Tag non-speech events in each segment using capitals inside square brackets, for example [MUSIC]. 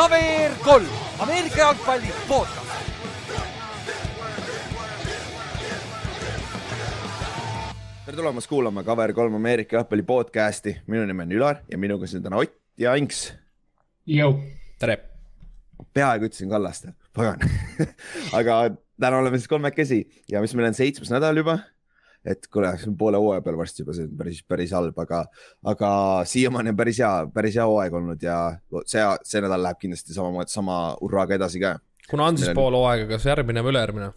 KVR kolm, Ameerika jalgpalli podcast. tere tulemast kuulama KVR3 Ameerika jalgpalli podcasti, minu nimi on Ülar ja minuga siin täna Ott ja Inks. tere. peaaegu ütlesin Kallaste, pagan [LAUGHS] aga täna oleme siis kolmekesi ja mis meil on seitsmes nädal juba et kuule, see on poole hooaja peal varsti juba, see on päris, päris halb, aga, aga siiamaani on päris hea, päris hea hooaeg olnud ja see, see nädal läheb kindlasti samamoodi, sama hurraaga edasi ka. kuna on siis on... pool hooaega, kas järgmine või ülejärgmine?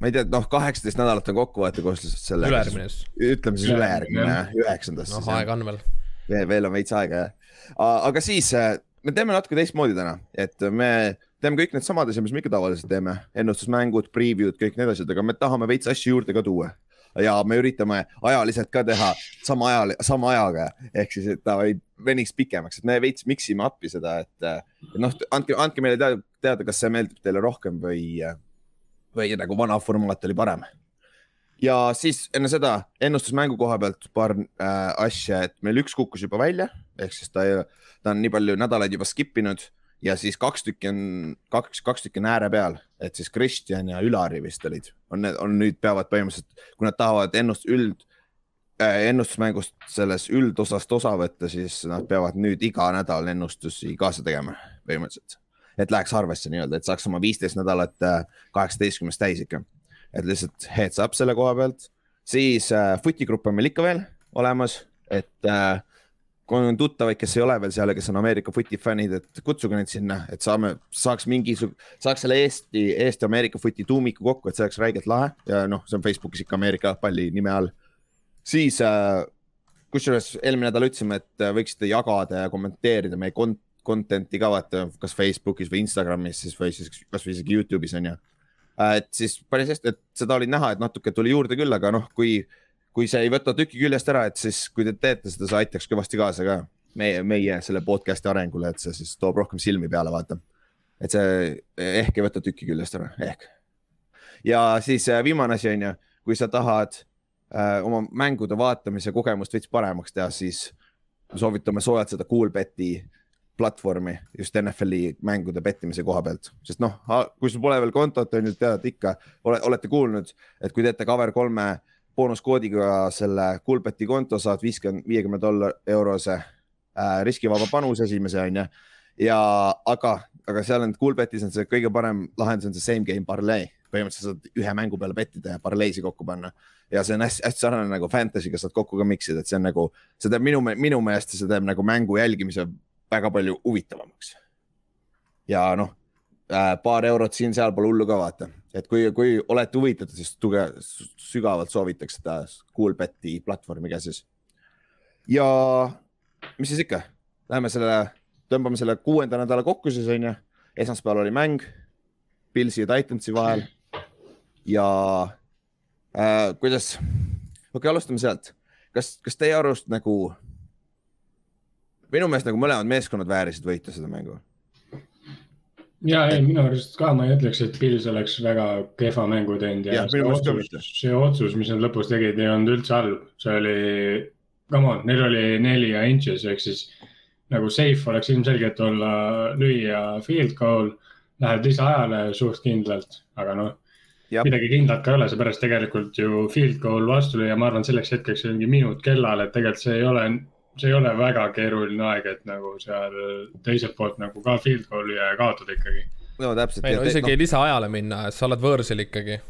ma ei tea, noh, kaheksateist nädalat on kokkuvõte koos selle. ülejärgmine siis. ütleme siis ülejärgmine, üheksandas. noh, aega on veel. veel, veel on veits aega jah. aga siis äh, me teeme natuke teistmoodi täna, et me teeme kõik needsamad asjad, mis me ikka tavaliselt teeme, ennustusmängud, preview'd, kõik need asjad, aga me tahame veits asju juurde ka tuua ja me üritame ajaliselt ka teha sama ajal, sama ajaga. Ehk siis, et ta ei veniks pikemaks, et me veits mix ime appi seda, et noh, andke, andke meile teada, teada, kas see meeldib teile rohkem või, või nagu vana formaat oli parem. ja siis enne seda ennustusmängu koha pealt paar äh, asja, et meil üks kukkus juba välja, ehk siis ta, ta on nii palju nädalaid juba skip inud ja siis kaks tükki on, kaks, kaks tükki on ääre peal, et siis Kristjan ja Ülari vist olid, on, on nüüd peavad põhimõtteliselt, kui nad tahavad ennust üld äh,, ennustusmängust selles üldosast osa võtta, siis nad peavad nüüd iga nädal ennustusi kaasa tegema põhimõtteliselt. et läheks arvesse nii-öelda, et saaks oma viisteist nädalat äh, kaheksateistkümnest täis ikka. et lihtsalt heads up selle koha pealt, siis äh, fotigrupp on meil ikka veel olemas, et äh, kui on tuttavaid, kes ei ole veel seal ja kes on Ameerika footi fännid, et kutsuge neid sinna, et saame, saaks mingisugune, saaks selle Eesti, Eesti Ameerika footi tuumiku kokku, et see oleks räigelt lahe ja noh, see on Facebookis ikka Ameerika palli nime all. siis äh, kusjuures eelmine nädal ütlesime, et äh, võiksite jagada ja kommenteerida meie kont content'i ka vaata, kas Facebookis või Instagramis siis või siis kasvõi isegi Youtube'is on ju. Äh, et siis päris hästi, et seda oli näha, et natuke tuli juurde küll, aga noh, kui kui see ei võta tüki küljest ära, et siis kui te teete seda, see aitaks kõvasti kaasa ka meie, meie selle podcast'i arengule, et see siis toob rohkem silmi peale, vaata. et see ehk ei võta tüki küljest ära, ehk. ja siis äh, viimane asi on ju, kui sa tahad äh, oma mängude vaatamise kogemust veits paremaks teha, siis soovitame soojalt seda Coolbeti platvormi just NFL-i mängude pettimise koha pealt, sest noh, kui sul pole veel kontot, on ju, tead ikka, olete kuulnud, et kui teete cover kolme boonuskoodiga selle Coolbeti konto saad viiskümmend, viiekümne dollar eurose äh, riskivaba panuse esimese on ju. ja aga, aga seal on Coolbetis on see kõige parem lahendus on see same game parlay, põhimõtteliselt saad ühe mängu peale pettida ja parleisi kokku panna. ja see on hästi, hästi sarnane nagu Fantasy'ga saad kokku ka mix ida, et see on nagu, see teeb minu, minu meelest see teeb nagu mängu jälgimise väga palju huvitavamaks. ja noh äh,, paar eurot siin-seal pole hullu ka vaata et kui, kui olete huvitatud, siis tuge, sügavalt soovitaks seda Coolbeti platvormi ka siis. ja mis siis ikka, läheme selle, tõmbame selle kuuenda nädala kokku siis on ju. esmaspäeval oli mäng Pilsi ja Titansi vahel. ja äh, kuidas, okei okay,, alustame sealt. kas, kas teie arust nagu, minu meelest nagu mõlemad meeskonnad väärisid võita seda mängu ja ei, minu arust ka ma ei ütleks, et Pils oleks väga kehva mängu teinud ja, ja see, otsus, see otsus, mis nad lõpus tegid, ei olnud üldse halb, see oli, come on, neil oli neli ja inches ehk siis nagu safe oleks ilmselgelt olla lüüa field goal, lähed lisaajale suht kindlalt, aga noh, midagi kindlat ka ei ole, seepärast tegelikult ju field goal vastu lüüa, ma arvan, selleks hetkeks oli mingi minut kellal, et tegelikult see ei ole see ei ole väga keeruline aeg, et nagu seal teiselt poolt nagu ka field goal'i ja kaotada ikkagi. no täpselt. ei no isegi no. lisaajale minna, sa oled võõrsil ikkagi.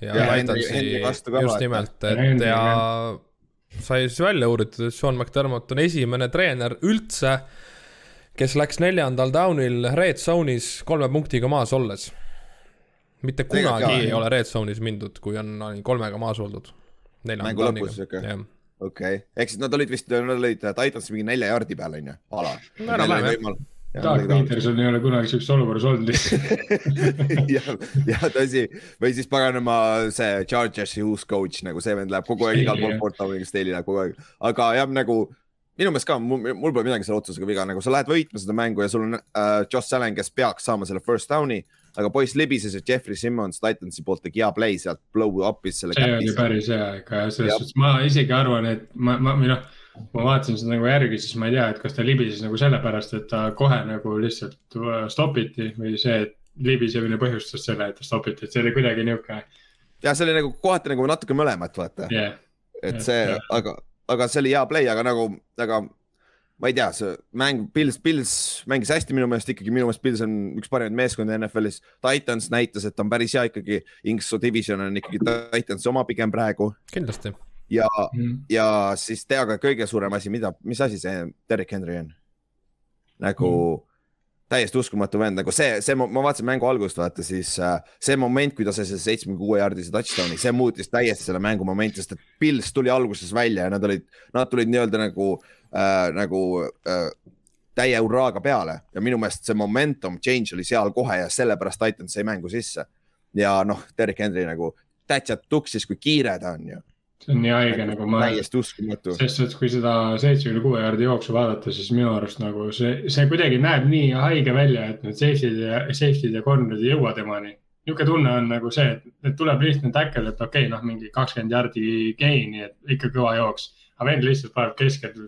ja, ja Titansi just nimelt, et ja, ja sai siis välja uuritud, et Sean McDermott on esimene treener üldse, kes läks neljandal down'il red zone'is kolme punktiga maas olles. mitte kunagi ei ole red zone'is mindud, kui on kolmega maas oldud. mängu lõpus sihuke okei. Okay., ehk siis nad olid vist, nad olid Titans mingi nelja jardi peal on ju, ala. Doug Peterson ei ole kunagi siukses olukorras olnud [LAUGHS] jah, jah tõsi, või siis paganama see Chargersi uus coach nagu see vend läheb kogu aeg igal pool Downiga Stahli läheb kogu aeg, aga jah, nagu minu meelest ka mul, pole midagi selle otsusega viga, nagu sa lähed võitma seda mängu ja sul on äh, Josh Allan, kes peaks saama selle first down'i aga poiss libises ja Jeffrey Simmons Titansi poolt tegi hea play sealt blow up'is selle. see oli päris hea jah, selles suhtes ma isegi arvan, et ma, ma või noh, ma vaatasin seda nagu järgi, siis ma ei tea, et kas ta libises nagu sellepärast, et ta kohe nagu lihtsalt stopiti või see, et libisemine põhjustas selle, et ta stopiti, et see oli kuidagi nihuke. ja see oli nagu kohati nagu natuke mõlemat, vaata yeah.. et see yeah., aga, aga see oli hea play, aga nagu, aga ma ei tea, see mäng, Pils, Pils mängis hästi minu meelest ikkagi, minu meelest Pils on üks parimaid meeskondi NFL-is. Titans näitas, et ta on päris hea ikkagi, Inksu division on ikkagi Titansi oma pigem praegu. kindlasti. ja mm., ja siis tea ka kõige suurem asi, mida, mis asi see Derek Henry on? nagu mm. täiesti uskumatu vend, nagu see, see, ma vaatasin mängu algust, vaata siis äh, see moment, kui ta sai selle seitsmekümne kuue jaardise touchdown'i, see muutis täiesti selle mängu momenti, sest et Pils tuli alguses välja ja nad olid, nad tulid nii-öelda nagu äh, äh, nagu äh, täie hurraaga peale ja minu meelest see momentum change oli seal kohe ja sellepärast Titans sai mängu sisse. ja noh, Derek Henry nagu täitsa tuksis, kui kiire ta on ju. see on nii haige nagu ma. täiesti uskumatu. sest et kui seda seitsmekümne kuue jaardi jooksu vaadata, siis minu arust nagu see, see kuidagi näeb nii haige välja, et need safety'd ja, safety'd ja corner'id ei jõua temani niisugune tunne on nagu see, et, tuleb lihtne tackle, et okei okay,, noh, mingi kakskümmend jardi gain'i, et ikka kõva jooks vend lihtsalt paneb keskelt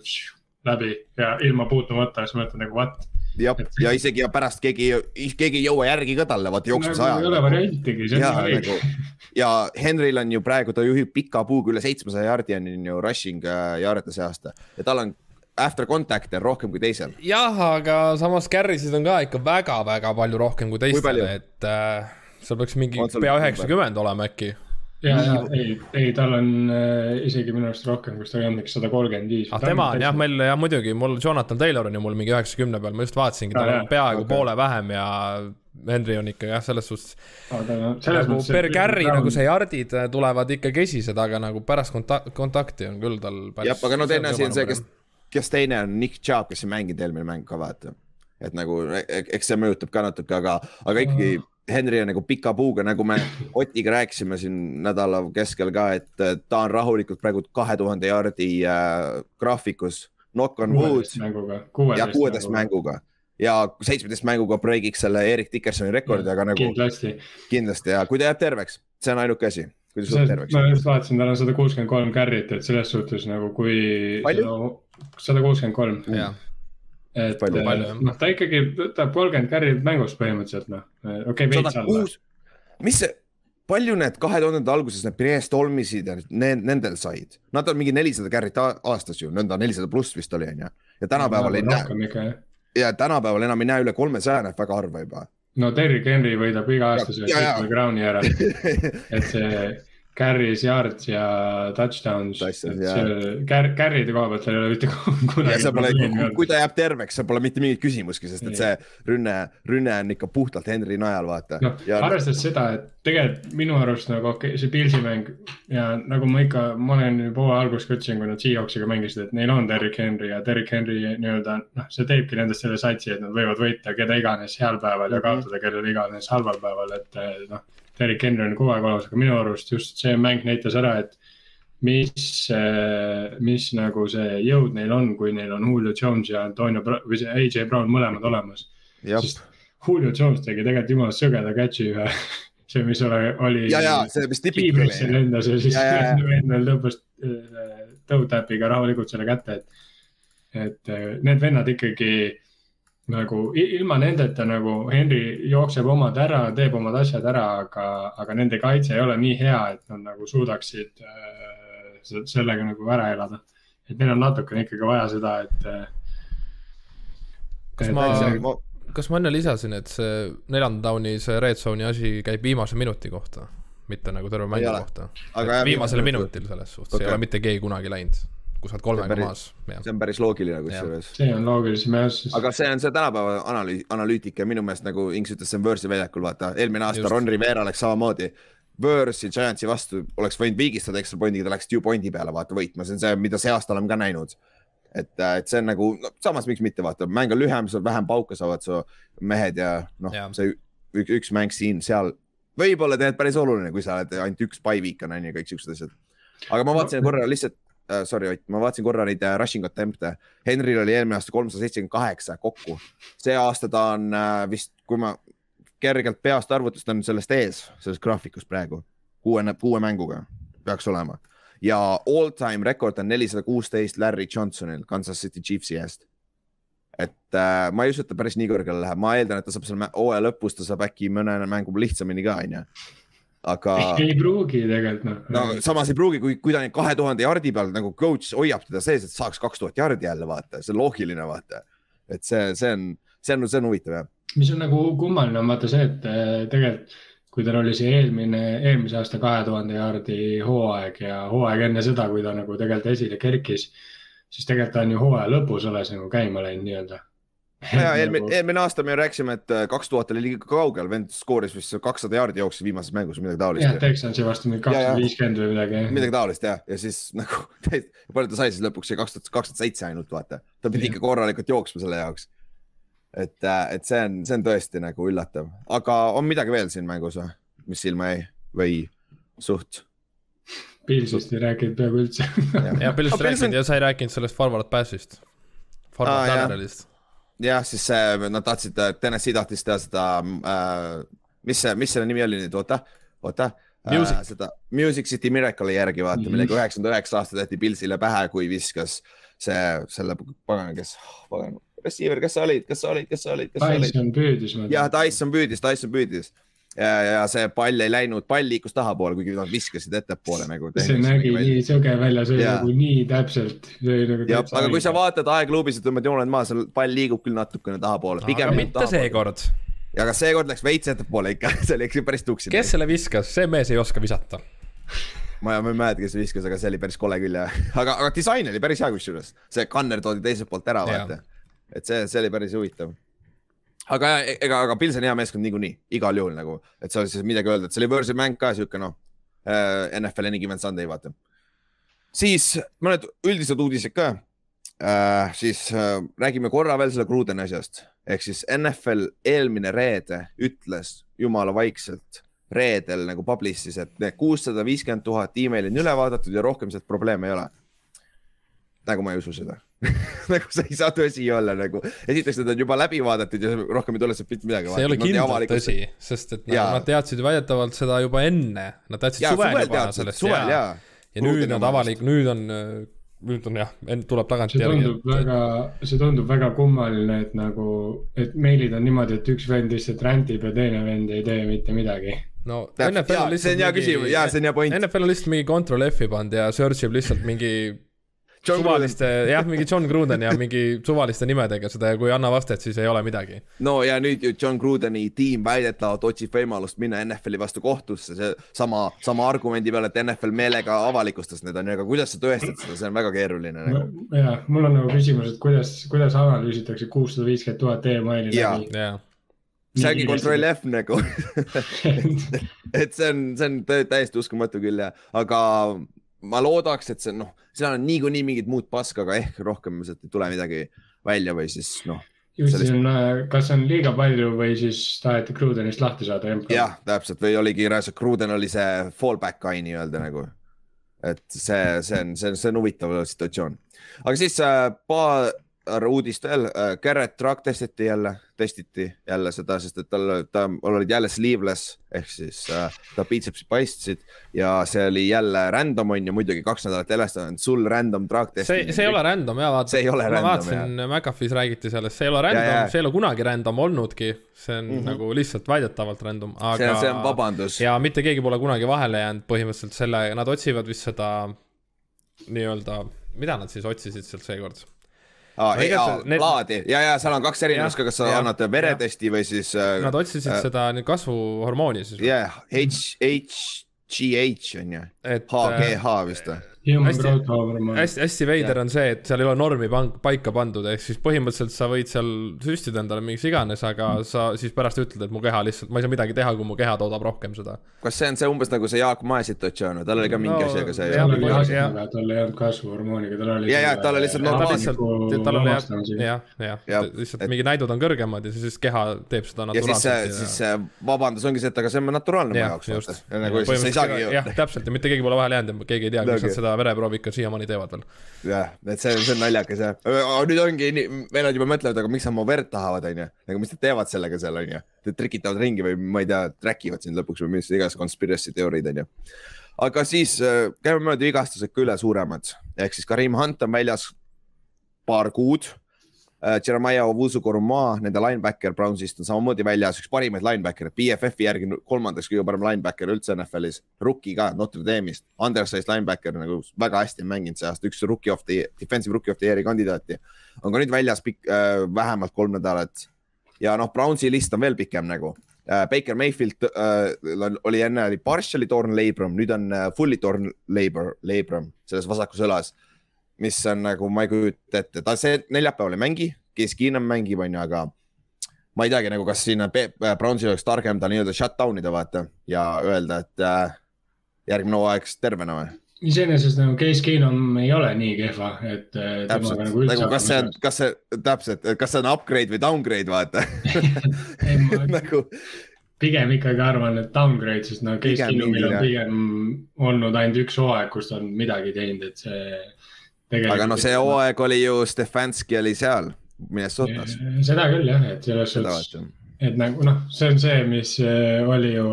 läbi ja ilma puutumata, siis mõtled nagu what. jah, ja isegi ja pärast keegi, keegi ei jõua järgi ka talle, vaata jooksmise ajal. ei ole variantigi, see on nii nagu, ja Henryl on ju praegu, ta juhib pika puuga üle seitsmesaja jardi on ju rushing jaarite see aasta ja tal on after contact'e on rohkem kui teisel. jah, aga samas carry'sid on ka ikka väga-väga palju rohkem kui teistel, et äh, seal peaks mingi pea üheksakümmend olema äkki ja, ja ei, ei, tal on äh, isegi minu arust rohkem, kus ta oli andnud sada kolmkümmend viis. ah, tema on jah, meil jah muidugi, mul Jonathan Taylor on ju mul mingi üheksakümne peal, ma just vaatasingi, tal on peaaegu okay. poole vähem ja Henry on ikka jah, selles suhtes. aga no selles nagu mõttes. Per Carry nagu see jardid äh, tulevad ikka kesised, aga nagu pärast konta-, kontakti on küll tal jah, aga no teine asi on see, kes, kes teine on Nick Chubb, kes ei mänginud eelmine mäng ka vaata. et nagu e-, e-, eks see mõjutab ka natuke, aga, aga ikkagi mm Henry on nagu pika puuga, nagu me Otiga rääkisime siin nädala keskel ka, et ta on rahulikult praegu kahe tuhande jaardi äh, graafikus. Knock on wood. ja kuueteist mänguga ja seitsmeteist mänguga breakiks selle Erik Dickersoni rekordi, aga nagu. kindlasti. kindlasti ja kui ta jääb terveks, see on ainuke asi. kui ta suudab terveks. ma just vaatasin, tal on sada kuuskümmend kolm carry't, et selles suhtes nagu kui. sada kuuskümmend kolm et noh, ta ikkagi võtab kolmkümmend carry't mängus põhimõtteliselt noh, okei okay,, veits alla. mis see, palju need kahe tuhandete alguses need Pires Tolmisid ja need, nendel said? Nad on mingi nelisada carry't aastas ju, nõnda nelisada pluss vist oli, on ju. ja tänapäeval ei näe. ja tänapäeval enam ei näe üle kolmesaja, näeb väga harva juba. no Derrick Henry võidab iga aasta selle Crowni ära [LAUGHS] et see carry's, yards ja touchdowns. Car-, carry'de koha pealt seal ei ole mitte [LAUGHS] kunagi. kui ta jääb terveks, seal pole mitte mingit küsimustki, sest et see rünne, rünne on ikka puhtalt Henry najal, vaata. ja..., arvestades seda, et tegelikult minu arust nagu okei okay,, see Pilsi mäng ja nagu ma ikka, ma olen juba hooaja alguses ka ütlesin, kui nad Seahawksiga mängisid, et neil on Derrick Henry ja Derrick Henry nii-öelda noh, see teebki nendest selle satsi, et nad võivad võita keda iganes heal päeval ja mhm. kaotada kellele iganes halval päeval, et noh Derek Henry on kogu aeg olemas, aga minu arust just see mäng näitas ära, et mis, mis nagu see jõud neil on, kui neil on Julio Jones ja Antonio või see AJ Brown mõlemad olemas. sest Julio Jones tegi tegelikult jumala sõgeda catch'i ühe [LAUGHS] see, mis ole, oli. ja, ja see, mis tipik oli. lendas ja siis [LAUGHS] endal tõmbas äh, toe-tap'iga rahulikult selle kätte, et, et äh, need vennad ikkagi nagu ilma nendeta nagu Henry jookseb omad ära, teeb omad asjad ära, aga, aga nende kaitse ei ole nii hea, et nad nagu suudaksid äh, sellega nagu ära elada. et neil on natukene ikkagi vaja seda, et äh,. kas et, ma, ma, kas ma enne lisasin, et see neljanda down'i see red zone'i asi käib viimase minuti kohta, mitte nagu terve mängu kohta. viimasel minutil selles suhtes okay. ei ole mitte keegi kunagi läinud kui sa oled kolmega maas. see on päris loogiline kusjuures. see on loogilisem jah. aga see on see tänapäeva analüüs, analüütika minu meelest nagu Inks ütles, see on Versi väljakul, vaata, eelmine aasta Just. Ron Rivera läks samamoodi. Versi Giantsi vastu oleks võinud viigistada extra pointiga, ta läks two pointi peale vaata võitma, see on see, mida see aasta oleme ka näinud et, äh, et see on nagu no,, samas miks mitte vaata, mäng on lühem, sul vähem pauka saavad su mehed ja noh, see üks, üks mäng siin-seal võib-olla teed päris oluline, kui sa oled ainult üks by week on on ju kõik siuksed asjad. aga ma vaatasin korra lihtsalt uh,, sorry Ott, ma vaatasin korra neid uh, rushing attempt'e. Henril oli eelmine aasta kolmsada seitsekümmend kaheksa kokku. see aasta ta on uh, vist, kui ma kergelt peast arvutustan, sellest ees, selles graafikus praegu. kuue, kuue mänguga peaks olema. ja all time rekord on nelisada kuusteist Larry Johnsonil Kansas City Chiefsi eest. et äh, ma ei usu, et ta päris nii kõrgele läheb, ma eeldan, et ta saab seal hooaja lõpus, ta saab äkki mõne mängu lihtsamini ka, onju aga. [LAUGHS] ei pruugi tegelikult noh. no samas ei pruugi, kui, kui ta on kahe tuhande jardi peal nagu coach hoiab teda sees, et saaks kaks tuhat jardi jälle vaata, see on loogiline vaata. et see, see on, see on, see on huvitav jah. mis on nagu kummaline on vaata see, et äh, tegelikult kui tal oli see eelmine, eelmise aasta kahe tuhande jaardi hooaeg ja hooaeg enne seda, kui ta nagu tegelikult esile kerkis, siis tegelikult ta on ju hooaja lõpus alles nagu käima läinud nii-öelda. Ja eelmine, [LAUGHS] eelmine aasta me rääkisime, et äh, kaks tuhat oli liiga kaugel, vend skooris vist kakssada jaardi jooksis viimases mängus või midagi taolist. jah, Texansi vastu mingi kakssada viiskümmend või midagi. midagi taolist jah, ja siis nagu, [LAUGHS] palju ta sai siis lõpuks, kaks tuhat, kaks tuhat seitse ainult vaata, ta pidi ikka korralikult jooksma selle jaoks. Et, äh, et see on, see on tõesti nagu üllatav, aga on midagi veel siin mängus või, mis silma jäi või suht? Pilsist ei rääkinud peaaegu üldse. Ja Pilsist rääkinud ja sa ei rääkinud sellest forward pass'ist, forward ah, lateralist. Jah, siis äh, nad tahtsid, Tennessee tahtis teha seda äh,, mis see, mis selle nimi oli nüüd, oota, oota Music. Äh, seda Music City Miracle'i järgi vaata mm -hmm., millega üheksakümmend üheksa aasta tehti Pilsile pähe, kui viskas see, selle pagana, kes oh,, pagan, receiver, kes sa olid, kas sa olid, kes sa olid, kes sa olid? Tyson püüdis. jah, Tyson püüdis, Tyson püüdis ja, ja see pall ei läinud, pall liikus tahapoole, kuigi nad viskasid ettepoole nagu. see nägi nii sõge välja, see oli nagu nii täpselt. Nagu jah, aga kui sa vaatad aegluubis ja tõmbad jooned maha, seal pall liigub küll natukene tahapoole. aga mitte seekord. ja aga seekord läks veits ettepoole ikka, [LAUGHS] see oli ikka päris tuksi. kes selle viskas, see mees ei oska visata ma, ma ei mäleta, kes viskas, aga see oli päris kole küll jah, [LAUGHS] aga, aga disain oli päris hea kusjuures, see kanner toodi teiselt poolt ära, vaata et see, see oli päris huvitav. Aga ega, aga Pils on hea meeskond niikuinii, igal juhul nagu, et seal siis midagi öelda, et see oli võõrsil mäng ka sihuke noh äh,, NFL Any Given Sunday vaata. siis mõned üldised uudised ka äh,. siis äh, räägime korra veel selle Grudeni asjast, ehk siis NFL eelmine reede ütles jumala vaikselt reedel nagu publish'is, et need kuussada viiskümmend tuhat emaili on üle vaadatud ja rohkem sealt probleeme ei ole. nagu ma ei usu seda [LAUGHS] nagu see ei saa tõsi olla nagu, esiteks need on juba läbi vaadatud ja rohkem ei tule sealt mitte midagi. see ei ole kindlalt tõsi, sest et nad, nad teadsid väidetavalt seda juba enne, nad teadsid ja, suvel juba sellest ja, ja, ja nüüd nad avalik, nüüd on, nüüd on jah, tuleb tagantjärgi. see tundub et... väga, see tundub väga kummaline, et nagu, et meilid on niimoodi, et üks vend lihtsalt rändib ja teine vend ei tee mitte midagi no NFL on lihtsalt. see on hea küsimus, jaa, see on hea point. NFL on lihtsalt mingi control F-i pannud ja search ib lihtsalt mingi John suvaliste, jah, mingi John Gruden ja mingi suvaliste nimedega seda ja kui ei anna vastet, siis ei ole midagi. no ja nüüd ju John Grudeni tiim väidetavalt otsib võimalust minna NFL-i vastu kohtusse, see sama, sama argumendi peale, et NFL meelega avalikustas need on ju, aga kuidas sa tõestad seda, see on väga keeruline nagu. ja, mul on nagu küsimus, et kuidas, kuidas analüüsitakse kuussada viiskümmend tuhat emaili läbi? Ja see ongi control F nagu. [LAUGHS] Et see on, see on täiesti uskumatu küll ja, aga ma loodaks, et see noh, seal on niikuinii mingit muud paska, aga ehk rohkem sealt ei tule midagi välja või siis noh. ju siis on, äh, kas on liiga palju või siis taheti Krudenist lahti saada? jah, täpselt või oligi Kruden oli see fallback guy nii-öelda nagu. et see, see on, see on, see on huvitav situatsioon. aga siis äh, paar uudist veel äh,, Garrett Truck testiti jälle, testiti jälle seda, sest et tal, ta, olid jälle sleeveless ehk siis äh, ta biitsepsid paistsid ja see oli jälle random on ju muidugi kaks nädalat järjest on sul random truck testimine. see, see ei ole random ja vaata. see ei ole ma random. ma vaatasin, McAfee's räägiti sellest, see ei ole random, see ei ole kunagi random olnudki, see on mm -hmm. nagu lihtsalt väidetavalt random, aga. see, see on vabandus. ja mitte keegi pole kunagi vahele jäänud põhimõtteliselt selle, nad otsivad vist seda nii-öelda, mida nad siis otsisid sealt seekord aa, need... plaadi ja, ja seal on kaks erinevust ka, kas sa ja, annad veretesti ja. või siis äh,. Nad otsisid äh, seda kasvuhormooni siis. jah yeah,, H, HGH on ju, HGH vist või? Hästi, hästi, hästi veider on see, et seal ei ole normi pank, paika pandud, ehk siis põhimõtteliselt sa võid seal süstida endale miks iganes, aga sa siis pärast ütled, et mu keha lihtsalt, ma ei saa midagi teha, kui mu keha toodab rohkem seda. kas see on see umbes nagu see Jaak Mae situatsioon, tal oli ka mingi no, asi, aga see. tal oli asjaga, tal ei olnud kasvuhormooniga, tal oli. ja, ja tal oli lihtsalt normaalne. tal oli jah, jah, jah, lihtsalt mingid näidud on kõrgemad ja siis keha teeb seda naturaalselt. ja siis see vabandus ongi see, et aga see on naturaalne mu jaoks. Nagu jah, täpselt ja mitte keegi pole vahele jäänud ja keegi ei tea, kas nad seda vereproovi ikka siiamaani teevad veel. jah, et see, see on naljakas jah, nüüd ongi, vennad juba mõtlevad, aga miks nad mu verd tahavad, onju, nagu mis nad teevad sellega seal, onju. Nad trikitavad ringi või ma ei tea, track ivad sind lõpuks või mis iganes conspiracy teooriid, onju. aga siis äh, käime mööda vigastused ka üle suuremad, ehk siis Karim Hunt on väljas paar kuud. Jeremiah Owusu-Koruma, nende linebacker Brownsist on samamoodi väljas, üks parimaid linebacker'id, BFF-i järgi kolmandaks kõige parem linebacker üldse NFL-is, rookie ka Notre Dame'ist, undersized linebacker nagu väga hästi mänginud see aasta, üks rookie of the, defensive rookie of the year'i kandidaati. on ka nüüd väljas pikk uh,, vähemalt kolm nädalat. Ja noh, Brownsi list on veel pikem nagu Baker Mayfield uh, oli enne oli partially torn labrum, nüüd on uh, fully torn labor, labrum selles vasakus õlas mis on nagu, ma ei kujuta ette, ta see neljapäeval ei mängi, Case Keenum mängib, on ju, aga ma ei teagi nagu, kas siin äh, Brownsil oleks targem ta nii-öelda shut down ida vaata ja öelda, et äh, järgmine hooaeg tervena või? iseenesest nagu Case Keenum ei ole nii kehva, et äh, temaga nagu üldse. nagu kas see on, kas see, täpselt, kas see on upgrade või downgrade, vaata [LAUGHS] [LAUGHS] nagu pigem ikkagi arvan, et downgrade, sest no Case Keenumil on pigem olnud ainult üks hooaeg, kus ta on midagi teinud, et see aga no see hooaeg oli ju, Stefanski oli seal Minnesotas. seda küll jah, et selles suhtes, et nagu noh, see on see, mis äh, oli ju,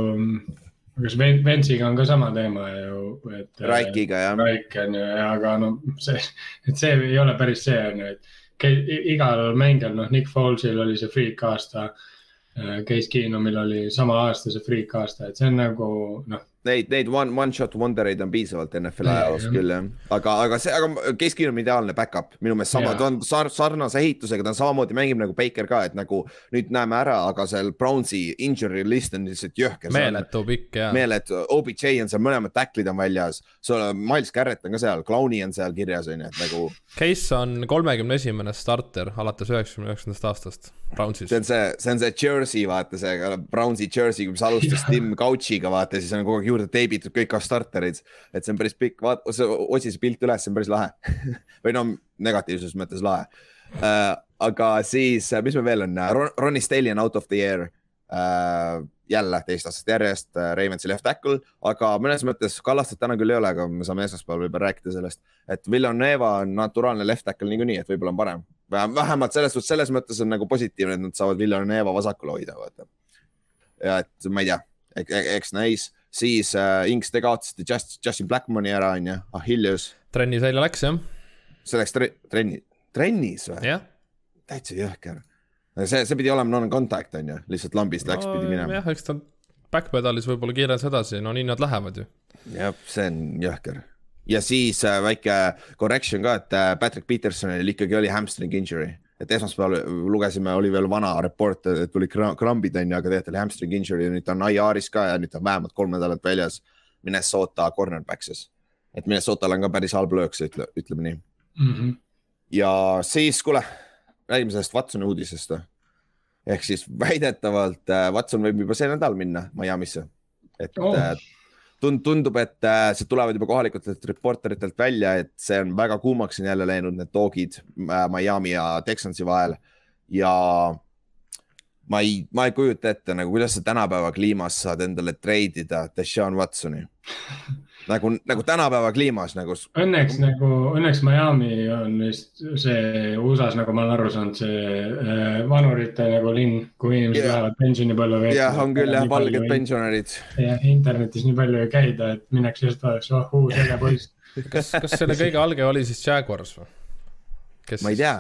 kas Ventsiga on ka sama teema ju, et. Äh, Raikiga jah. Raik on ju, aga no see, et see ei ole päris see on ju, et igal mängijal, noh, Nick Foles'il oli see freak aasta. Äh, Case Keenumil oli sama aasta see freak aasta, et see on nagu noh Neid, neid one, one shot wonder eid on piisavalt NFL ajaloos küll jah, aga, aga see, aga keskmine on ideaalne back-up minu meelest sama, ta on sar, sarnase ehitusega, ta samamoodi mängib nagu Baker ka, et nagu nüüd näeme ära, aga seal Brownsi injury list on lihtsalt jõhker. meeletu pikk ja. meeletu, OBJ on seal, mõlemad tacklid on väljas, sul on Miles Garrett on ka seal, Clowni on seal kirjas on ju, et nagu. Case on kolmekümne esimene starter alates üheksakümne üheksandast aastast Brownsis. see on see, see on see jersey, vaata see Brownsi jersey, mis alustas Tim Couch'iga vaata, siis on kogu aeg juurde teibitud kõik starterid. et see on päris pikk, vaata, otsi see pilt üles, see on päris lahe [LAUGHS] või no negatiivses mõttes lahe uh,. aga siis, mis meil veel on Ron, Ronnie Stallion out of the year uh,. jälle teist aastat järjest uh, Raimonsi left tackle, aga mõnes mõttes Kallastet täna küll ei ole, aga me saame esmaspäeval võib-olla rääkida sellest. et Villanueva on naturaalne left tackle niikuinii, et võib-olla on parem. vähemalt selles suhtes, selles mõttes on nagu positiivne, et nad saavad Villanueva vasakul hoida, vaata. ja et ma ei tea, eks näis siis äh, Inks te kaotasite Just, Justin Blackmoni ära, on ju, Achilles. trennis välja läks, jah. see läks tre trenni, trennis või? täitsa jõhker. see, see pidi olema non-contact, on ju, lihtsalt lambist läks no,, pidi minema. jah, eks ta backpedalis võib-olla kiires edasi, no nii nad lähevad ju. jah, see on jõhker. ja siis äh, väike correction ka, et äh, Patrick Petersonil ikkagi oli hamstring injury et esmaspäeval lugesime, oli veel vana report, et tulid krambid on ju, aga tegelikult oli hamstring injury, nüüd ta on IR-is ka ja nüüd ta on vähemalt kolm nädalat väljas Minnesota cornerback'is. et Minnesotal on ka päris halb löök, ütle, ütleme nii mm. -hmm. ja siis, kuule, räägime sellest Watsoni uudisest. ehk siis väidetavalt äh, Watson võib juba see nädal minna Miami'sse, et oh tund-, tundub, et äh, see tulevad juba kohalikutelt reporteritelt välja, et see on väga kuumaks on jälle läinud, need toogid äh, Miami ja Texansi vahel. Ja ma ei, ma ei kujuta ette nagu, kuidas sa tänapäeva kliimas saad endale treidida Deshaun Watsoni nagu, nagu tänapäeva kliimas nagu. Õnneks nagu, õnneks Miami on vist see USA-s, nagu ma olen aru saanud, see äh, vanurite nagu linn, kuhu inimesed yeah. lähevad pensionipõlve veetma. jah, on küll jah, valged pensionärid. jah, internetis nii palju ei käida, et minnakse lihtsalt vaadatakse, oh uus äge poiss. kas, kas selle kõige alge oli siis Jaguars või? ma ei tea.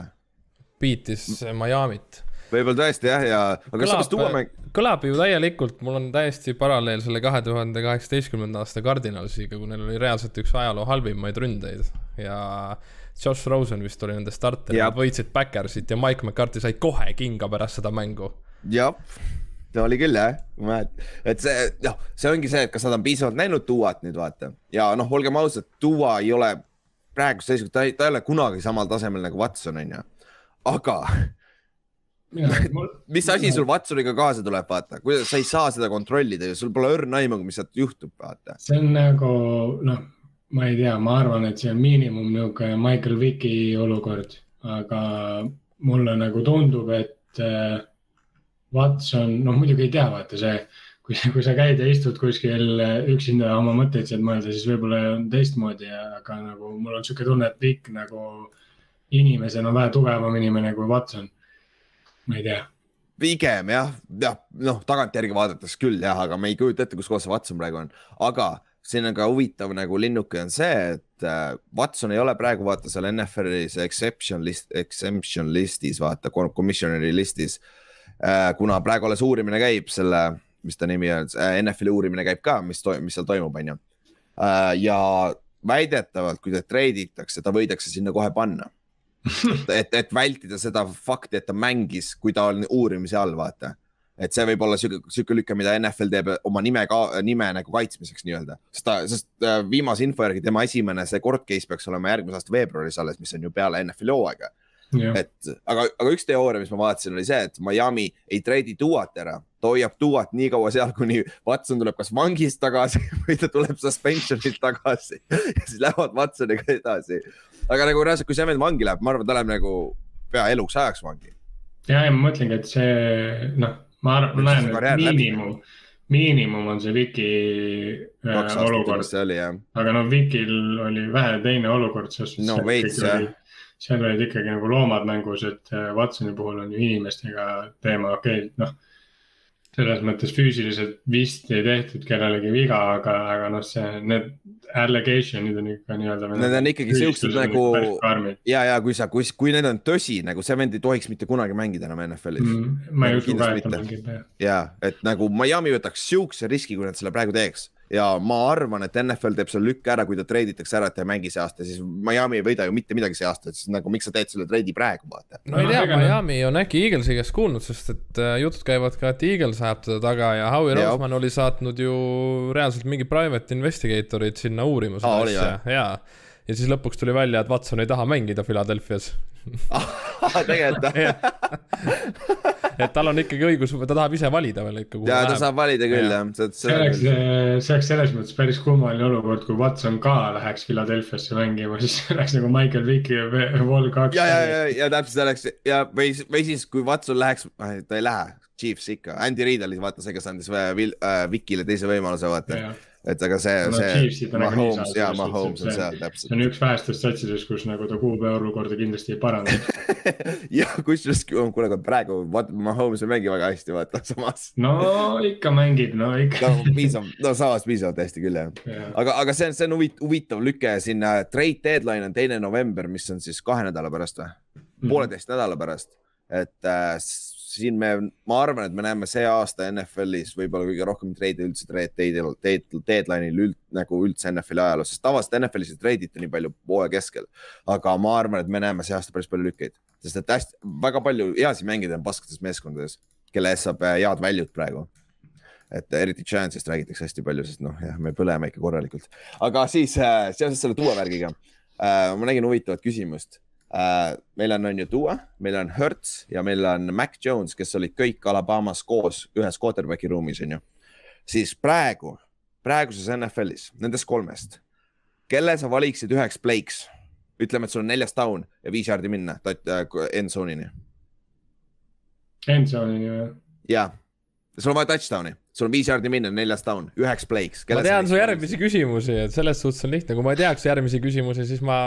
Beatis Miami't võib-olla tõesti jah, ja aga kõlab, samas tuua mäng. kõlab ju täielikult, mul on täiesti paralleel selle kahe tuhande kaheksateistkümnenda aasta Cardinalsiga, kui neil oli reaalselt üks ajaloo halvimaid ründeid. Ja Josh Rosen vist oli nende starter, nad võitsid Backersit ja Mike McCarthy sai kohe kinga pärast seda mängu. jah, ta oli küll jah, ma mäletan, et see, noh, see ongi see, et kas nad on piisavalt näinud Duat nüüd vaata. Ja noh, olgem ausad, Dua ei ole praeguse seisuga, ta ei, ta ei ole kunagi samal tasemel nagu Watson on ju, aga [LAUGHS] mis asi sul Watsoniga kaasa tuleb, vaata, kuidas sa ei saa seda kontrollida ju, sul pole õrna aimu, mis sealt juhtub, vaata. see on nagu noh, ma ei tea, ma arvan, et see on miinimum niisugune Michael Vicki olukord, aga mulle nagu tundub, et äh, Watson, noh muidugi ei tea, vaata see, kui, kui sa käid ja istud kuskil üksinda oma mõtteid sealt mõelda, siis võib-olla on teistmoodi, aga nagu mul on niisugune tunne, et Vick nagu inimesena on vähe tugevam inimene kui Watson ma ei tea. pigem jah, jah, noh, tagantjärgi vaadates küll jah, aga me ei kujuta ette, kus kohas see Watson praegu on, aga siin on ka huvitav nagu linnuke on see, et äh, Watson ei ole praegu vaata seal NFL-is exception list, exemption listis vaata, commissioner'i listis äh,. kuna praegu alles uurimine käib selle, mis ta nimi on äh,, NFL-i uurimine käib ka, mis, mis seal toimub, on ju ja väidetavalt, kui ta treiditakse, ta võidakse sinna kohe panna [LAUGHS] et, et vältida seda fakti, et ta mängis, kui ta on uurimise all, vaata et see võib olla sihuke, sihuke lüke, mida NFL teeb oma nime ka, nime nagu kaitsmiseks nii-öelda. sest ta, sest äh, viimase info järgi tema esimene see court case peaks olema järgmise aasta veebruaris alles, mis on ju peale NFL-i hooaega. Et aga, aga üks teooria, mis ma vaatasin, oli see, et Miami ei treidi Duat ära, ta hoiab Duat nii kaua seal, kuni Watson tuleb kas vangist tagasi [LAUGHS] või ta tuleb suspension'ilt tagasi ja siis lähevad Watsoniga edasi. aga nagu reaalselt, kui see vend vangi läheb, ma arvan, ta läheb nagu pea eluks ajaks vangi. ja, ja ma mõtlengi, et see noh ma arvan, ma näen, et miinimum, miinimum on see Viki äh, olukord. aga noh, Vikil oli vähe teine olukord, sest no, veits, jah. Seal olid ikkagi nagu loomad mängus, et äh, Watsoni puhul on ju inimestega teema, okei okay,, noh selles mõttes füüsiliselt vist ei tehtud kellelegi viga, aga, aga noh, see, need allegation'id on ikka nii-öelda. Need on ikkagi siuksed nagu ja, ja kui sa, kui, kui need on tõsi, nagu see vend ei tohiks mitte kunagi mängida enam NFL-is mm,. ma ei usu ka, et ta mängib ja, et nagu Miami võtaks siukse riski, kui nad selle praegu teeks ja ma arvan, et NFL teeb selle lükke ära, kui ta treiditakse ära, et ta ei mängi see aasta, siis Miami ei võida ju mitte midagi see aasta, siis nagu miks sa teed selle treidi praegu, vaata. no ei tea, Miami on äkki Eaglesi käest kuulnud, sest et uh, jutud käivad ka, et Eagles ajab teda taga ja Howie Roseman oli saatnud ju reaalselt mingi private investigatorid sinna uurima seda asja, jaa. Ja siis lõpuks tuli välja, et Watson ei taha mängida Philadelphia's. [LAUGHS] Tegelikult et tal on ikkagi õigus, ta tahab ise valida veel ikka. ja ta saab valida küll jah. see oleks, see oleks selles mõttes päris kummaline olukord, kui Watson ka läheks Philadelphiasse mängima, siis oleks nagu Michael Vick ja Wall kaks. ja, ja, ja, ja täpselt oleks ja või, või siis, kui Watson läheks, ta ei lähe, Chiefs ikka, Andy Reid oli vaata see, kes andis äh, Vickile teise võimaluse vaata et aga see no,, see Mahomes ja Mahomes on seal täpselt. see on üks vähestest satsidest, kus nagu ta kuupäeva olukorda kindlasti ei paranda [LAUGHS] jah, kusjuures kuule, praegu Mahomes ei mängi väga hästi, vaata samas. no ikka mängib, no ikka no piisav, no samas piisavalt hästi küll jah ja.. aga, aga see on, see on huvitav lüke sinna, trade deadline on teine november, mis on siis kahe nädala pärast või mm -hmm.? pooleteist nädala pärast, et äh, siin me, ma arvan, et me näeme see aasta NFL-is võib-olla kõige rohkem treide üldse treid, deadline'il üld, nagu üldse NFL-i ajaloos, sest tavaliselt NFL-is ei treidita nii palju hooaja keskel. aga ma arvan, et me näeme see aasta päris palju lükkeid, sest et hästi, väga palju heasid mängijaid on paskades meeskondades, kelle eest saab äh, head väljut praegu et eriti Giantsist räägitakse hästi palju, sest noh, jah, me põleme ikka korralikult. aga siis äh, seoses selle tuua värgiga äh, ma nägin huvitavat küsimust äh,. meil on, on ju Tua, meil on Hertz ja meil on Mac Jones, kes olid kõik Alabamas koos ühes quarterback'i ruumis, on ju. siis praegu, praeguses NFL-is nendest kolmest, kelle sa valiksid üheks play'ks? ütleme, et sul on neljas down ja viis jaardi minna äh, end zone'ini. End zone'ini või? jaa, sul on vaja touchdown'i, sul on viis jaardi minna, neljas down, üheks play'ks. ma tean su järgmisi küsimusi, et selles suhtes on lihtne, kui ma ei teaks järgmisi küsimusi, siis ma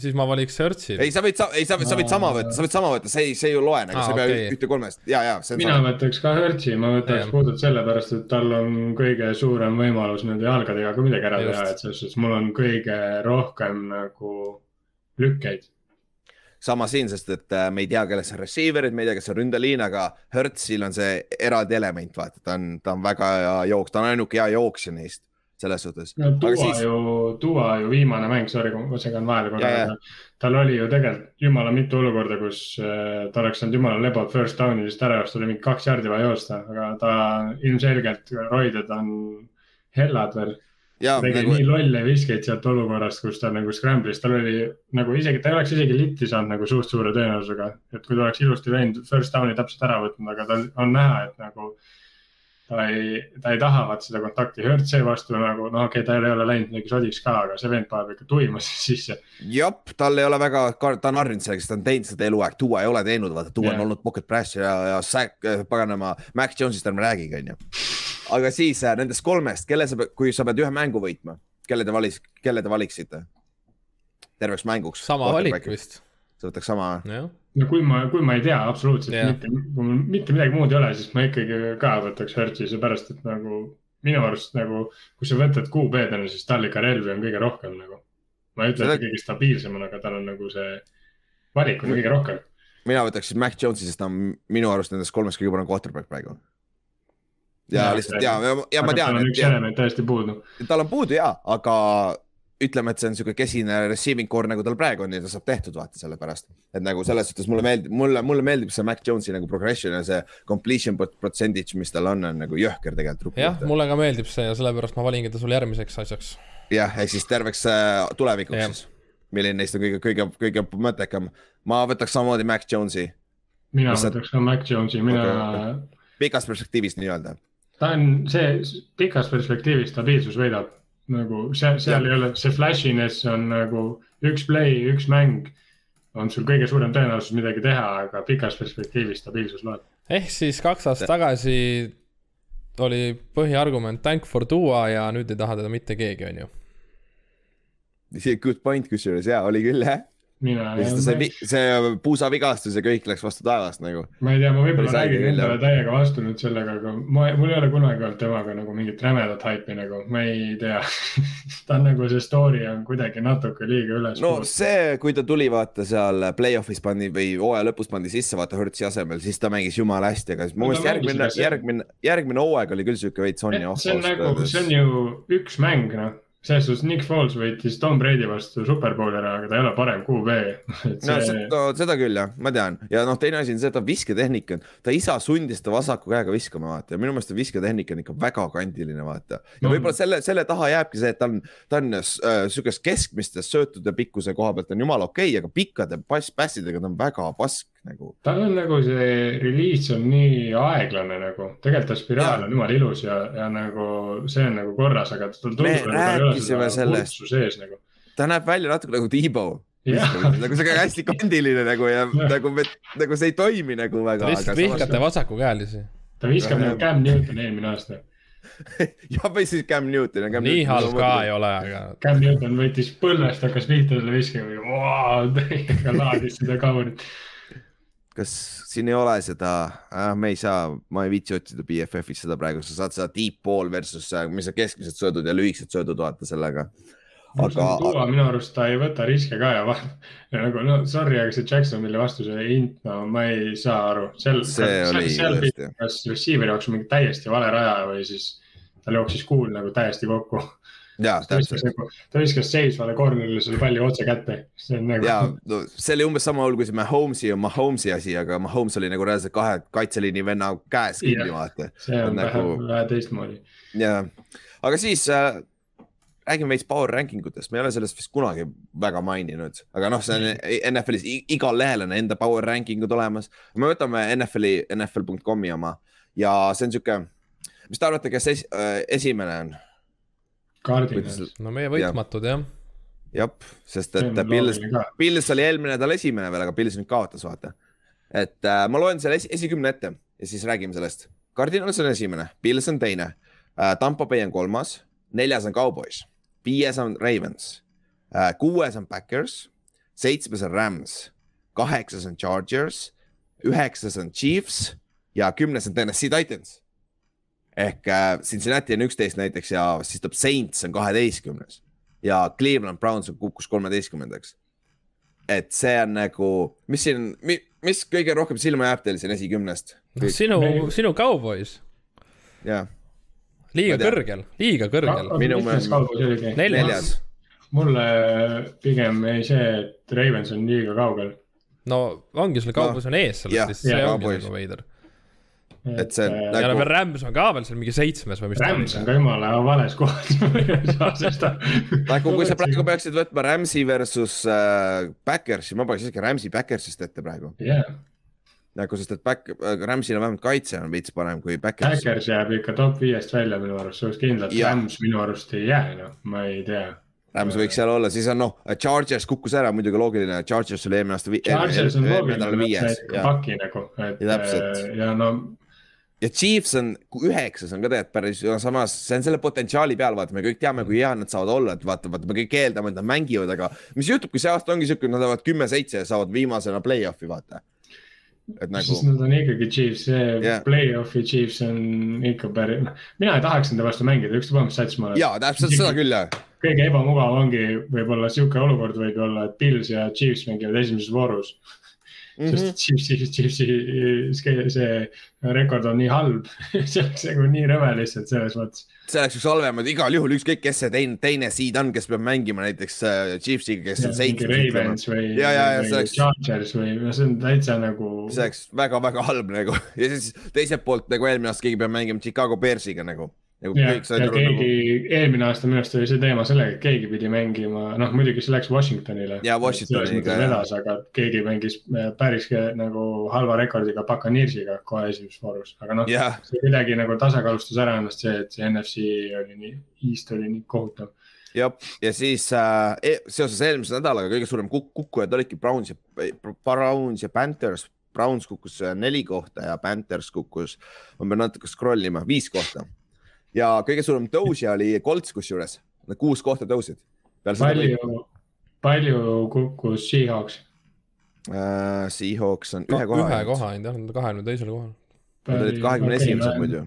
siis ma valiks Searchi. ei, sa võid, ei, sa, sa võid sama võtta, sa võid sama võtta, see ei, see ei ju loe nagu, sa ei pea okay. ühte kolmest, ja, ja. mina sama. võtaks ka Searchi, ma võtaks puhtalt sellepärast, et tal on kõige suurem võimalus nende jalgadega ka midagi ära teha, et selles suhtes mul on kõige rohkem nagu lükkeid sama siin, sest et äh, me ei tea, kellest on receiver'id, me ei tea, kes on ründeliin, aga Hertzil on see eraldi element, vaata, ta on, ta on väga hea jooks, ta on ainuke hea jooksja neist selles suhtes. no Duva siis... ju, Duva ju viimane mäng, sorry, kui ma segan vahele korra, tal oli ju tegelikult jumala mitu olukorda, kus äh, ta oleks saanud jumala lebalt first down'ist ära joosta, oli mingi kaks jardi vaja joosta, aga ta ilmselgelt, roided on hellad veel. tegi nagu... nii lolle viskeid sealt olukorrast, kus ta nagu scramble'is, tal oli nagu isegi, ta ei oleks isegi litti saanud nagu suht suure tõenäosusega. et kui ta oleks ilusti läinud first down'i täpselt ära võtnud, aga tal on näha, et nagu ta ei, ta ei taha vaat seda kontakti, Hertz seevastu nagu noh, okei okay,, tal ei ole läinud midagi sodiks ka, aga see vend paneb ikka tuimas [LAUGHS] sisse. jep, tal ei ole väga, ta on harjunud sellega, sest ta on teinud seda eluaeg, Duo ei ole teinud, vaata, Duo yeah. on olnud pocket press ja, ja sack, äh, paganama, Max Jones'ist ärme räägigi, onju. aga siis äh, nendest kolmest, kelle sa, kui sa pead ühe mängu võitma, kelle te valis, kelle te valiksite? terveks mänguks. sama valik vist. sa võtaks sama? No kui ma, kui ma ei tea absoluutselt yeah. mitte, kui mul mitte midagi muud ei ole, siis ma ikkagi ka võtaks Hertzi, seepärast et nagu minu arust nagu, kui sa võtad QB-dena, siis tal ikka relvi on kõige rohkem nagu. ma ei ütle, et ta kõige stabiilsemana, aga tal on nagu see valik on kõige rohkem. mina võtaks siis Mac Jones'i, sest ta on minu arust nendest kolmest kõige parem quarterback praegu. ja, ja lihtsalt ja, ja, ja ma tean. tal on üks element täiesti puudu. tal on puudu ja, aga ütleme, et see on sihuke kesine receiving core nagu tal praegu on ja ta saab tehtud vaata sellepärast. et nagu selles suhtes mulle meeldib, mulle, mulle meeldib see Mac Jones'i nagu progression ja see completion percentage, mis tal on, on nagu jõhker tegelikult. jah, mulle ka meeldib see ja sellepärast ma valingi ta sulle järgmiseks asjaks. jah, ehk siis terveks äh, tulevikuks ja. siis. milline neist on kõige, kõige, kõige mõttekam. ma võtaks samamoodi Mac Jones'i. mina Mis võtaks ka Mac Jones'i, mina okay.. pikas perspektiivis nii-öelda. ta on see, pikas perspektiivis stabiilsus võidab nagu seal, seal ja. ei ole, see flashiness on nagu üks play, üks mäng. on sul kõige suurem tõenäosus midagi teha, aga pikas perspektiivis stabiilsus loeb. ehk siis kaks aastat tagasi oli põhiargument tank for Duo ja nüüd ei taha teda mitte keegi, on ju. see good point kusjuures ja oli küll jah mina. see, see puusavigastus ja kõik läks vastu taevast nagu. ma ei tea, ma võib-olla räägin endale täiega vastu nüüd sellega, aga ma, mul ei ole kunagi olnud temaga nagu mingit rämedat haipi nagu, ma ei tea [LAUGHS] ta on nagu see story on kuidagi natuke liiga üles. no puhut. see, kui ta tuli vaata seal play-off'is pandi või hooaja lõpus pandi sisse vaata Hertzi asemel, siis ta mängis jumala hästi, aga mu meelest järgmine, järgmine, järgmine hooaeg oli küll sihuke veits on ja off. see on nagu, see on ju üks mäng noh selles suhtes Nick Foles võitis Tom Brady vastu superbowli ära, aga ta ei ole parem QB See... no seda, seda küll jah, ma tean ja noh, teine asi on see, et ta visketehnika on, ta isa sundis ta vasaku käega viskama, vaata ja minu meelest ta visketehnika on ikka väga kandiline, vaata. ja no. võib-olla selle, selle taha jääbki see, et ta on, ta on äh, sihukest keskmistes söötude pikkuse koha pealt on jumala okei okay,, aga pikkade pass, passidega ta on väga pask nagu. tal on nagu see reliis on nii aeglane nagu, tegelikult ta spiraal ja. on jumala ilus ja, ja nagu see on nagu korras, aga tal tundub ole seda sellest. nagu. ta näeb välja natuke nagu Tiibo. nagu see hästi kandiline nagu ja, ja. nagu, nagu see ei toimi nagu väga. Te lihtsalt vihkate vasakukäelisi. ta viskab nagu Cam Newton eelmine aasta [LAUGHS] jah, või siis Cam Newton. nii halb ka ei ole, aga. Cam Newton võttis põlvest, hakkas pihta selle viskama ja laadis seda kaunit kas siin ei ole seda äh,, me ei saa, ma ei viitsi otsida BFF-is seda praegu, sa saad seda deep ball versus, äh, mis on keskmised söödud ja lühikesed söödud, vaata sellega. aga. tuua minu arust ta ei võta riske ka ja, [LAUGHS] ja nagu no sorry, aga see Jacksonville'i vastu see int, no ma ei saa aru. seal, seal, kas receiver'i jaoks mingi täiesti vale raja või siis tal jooksis kuul nagu täiesti kokku jaa, täpselt. Nagu, ta viskas seisvale corner'ile selle palli otse kätte, see on nagu. jaa, no see oli umbes sama hull kui see Mahomes'i ja Mahomes'i asi, aga Mahomes oli nagu reaalselt kahe kaitseliini venna käes kinni, vaata. see on nagu... vähe teistmoodi. jaa, aga siis äh, räägime veits power ranking utest, me ei ole sellest vist kunagi väga maininud, aga noh, see on [LAUGHS] NFL-is igal lehel on enda power ranking ud olemas. me võtame NFL-i, NFL.com'i oma ja see on sihuke, mis te arvate, kes es, äh, esimene on? Cardinals. no meie võitmatud jah. jah, sest et Pils, Pils oli eelmine nädal esimene veel, aga Pils nüüd kaotas, vaata. et äh, ma loen selle esi, esikümne ette ja siis räägime sellest. Cardinals on esimene, Pils on teine äh,, Tampo Bay on kolmas, neljas on Cowboys, viies on Ravens äh,, kuues on Backers, seitsmes on Rams, kaheksas on Chargers, üheksas on Chiefs ja kümnes on Tennessee Titans ehk äh, Cincinnati on üksteist näiteks ja siis tuleb Saints on kaheteistkümnes ja Cleveland Browns on kukkus kolmeteistkümnendaks. et see on nagu, mis siin, mis kõige rohkem silma jääb teil siin esikümnest? sinu, sinu Cowboys. jah. liiga kõrgel, liiga kõrgel. minu meelest neljas. mulle pigem jäi see, et Ravens on liiga kaugel. no ongi, sul Cowboys no, on ees sellest, siis see ongi nagu veider et see äh, nagu.... ja no veel Rams on ka veel seal mingi seitsmes või mis. Rams on ka jumala vales kohas [LAUGHS] nagu kui sa praegu peaksid võtma Ramsi versus äh, Backersi, ma paneks isegi Ramsi Backersist ette praegu yeah.. nagu sest, et back, äh, Ramsil on vähemalt kaitse on veits parem kui Backers. Backers jääb ikka top viiest välja minu arust, see oleks kindlalt, Rams minu arust ei jää, noh, ma ei tea Rams võiks seal olla, siis on noh, Chargers kukkus ära, muidugi loogiline, Chargers oli eelmine aasta. Chargers on loogiline, paki nagu, et ja, ja no ja Chiefs on üheksas on ka tegelikult päris samas, see on selle potentsiaali peal, vaata, me kõik teame, kui hea nad saavad olla, et vaata, vaata, me kõik eeldame, et nad mängivad, aga mis juhtub, kui see aasta ongi siuke, nad lähevad kümme-seitse ja saavad viimasena play-off'i, vaata. et nagu. sest nad on ikkagi Chiefs, see yeah. play-off'i Chiefs on ikka päris, mina ei tahaks nende vastu mängida, ükstapuha mis sats ma olen. ja täpselt seda küll jah. kõige ebamugav ongi võib-olla sihuke olukord võib olla, et Pils ja Chiefs mängivad esimeses voorus Mm -hmm. sest Chiefsi, Chiefsi see rekord on nii halb [LAUGHS] see oleks nagu nii rõve lihtsalt selles mõttes. see oleks üks halvemaid, igal juhul ükskõik, kes see teine, teine seed on, kes peab mängima näiteks äh, Chiefsiga, kes ja, on seitsmes. Ravens või, ja, ja, ja, või oleks... Chargers või, no see on täitsa nagu. see oleks väga-väga halb nagu [LAUGHS] ja siis teiselt poolt nagu eelmine aasta keegi peab mängima Chicago Bearsiga nagu nagu ja, kõik said aru nagu. eelmine aasta minu arust oli see teema sellega, et keegi pidi mängima, noh muidugi see läks Washingtonile. ja Washingtoniga. vedas, aga keegi mängis äh, päris nagu halva rekordiga Buccaneersiga kohe esimeses voorus, aga noh yeah., see kuidagi nagu tasakaalustas ära ennast see, et see NFC oli nii, East oli nii kohutav jah, ja siis äh, e seoses eelmise nädalaga kõige suurem kuk kukkujad olidki Browns ja, Browns ja Panthers. Browns kukkus äh, neli kohta ja Panthers kukkus, ma pean natuke scroll ima, viis kohta ja kõige suurem tõusja oli Colts kusjuures, nad kuus kohta tõusid. palju, palju kukkus Seahawks uh,? Seahawks on ühe koha. ühe koha ainult jah, nad on kahekümne teisel kohal. Nad olid kahekümne esimesed muidu.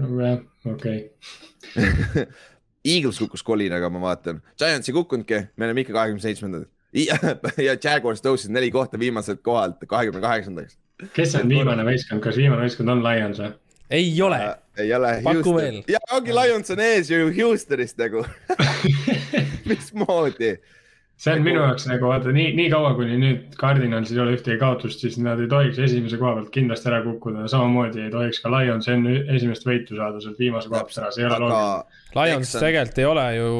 nojah, okei okay. [LAUGHS] Eagles kukkus kolinaga, ma vaatan, Giants ei kukkunudki, me oleme ikka kahekümne seitsmendad [LAUGHS] ja Jaguars tõusid neli kohta viimaselt kohalt kahekümne kaheksandaks. kes on viimane võistkond, kas viimane võistkond on Lions või? Ei ole äh,. ei ole. paku veel. ja ongi Lions on ees ju Houstonist nagu [LAUGHS] mismoodi? see on minu jaoks nagu vaata nii, nii kaua, kuni nüüd Cardinalsil ei ole ühtegi kaotust, siis nad ei tohiks esimese koha pealt kindlasti ära kukkuda. samamoodi ei tohiks ka Lions enne esimest võitu saada sealt viimase koha pealt ära, see ei ole loogiline. Lions on... tegelikult ei ole ju,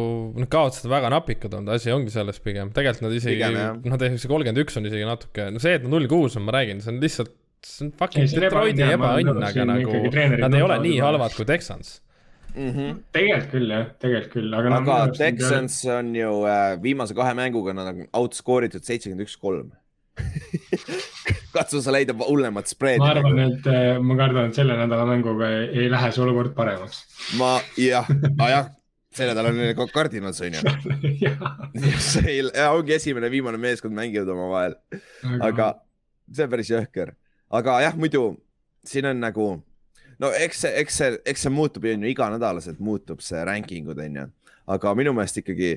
nad kaotasid väga napikad olnud, asi ongi selles pigem, tegelikult nad isegi, noh, see kolmkümmend üks on isegi natuke, no see, et nad null kuus on, ma räägin, see on lihtsalt see on fucking ei, Detroiti ebaõnn, aga nagu nad ei ole nii halvad kui Texans mm. -hmm. tegelikult küll jah, tegelikult küll, aga. aga no, Texans peale... on ju äh, viimase kahe mänguga nad on outscore itud seitsekümmend üks, kolm [LAUGHS] katsu sa leida hullemat spreedi. ma arvan, et äh, ma kardan, et selle nädala mänguga ei, ei lähe see olukord paremaks. ma jah [LAUGHS] ah,, jah, see nädal on neil Cardinals on ju. [LAUGHS] see ongi esimene, viimane meeskond mängivad omavahel, aga see on päris jõhker aga jah, muidu siin on nagu, no eks see, eks see, eks see muutub ju iganädalaselt muutub see ranking ud on ju, aga minu meelest ikkagi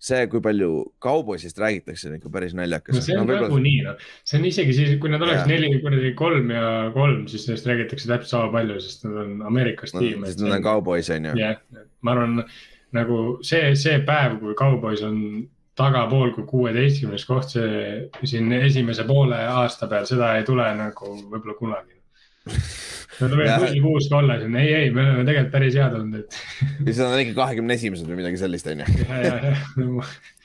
see, kui palju kauboisist räägitakse, on ikka päris naljakas. no see on no, nagunii noh, see on isegi siis, kui nad oleks neli kuradi kolm ja kolm, siis sellest räägitakse täpselt sama palju, sest nad on Ameerikas no, tiim. sest nad on kaubois on ju. jah, ma arvan nagu see, see päev, kui kaubois on tagapool kui kuueteistkümnes koht, see siin esimese poole aasta peal, seda ei tule nagu võib-olla kunagi. Nad võivad null kuus ka olla siin, ei, ei, me oleme tegelikult päris head olnud, et. ja siis nad on ikka kahekümne esimesed või midagi sellist, on ju [LAUGHS]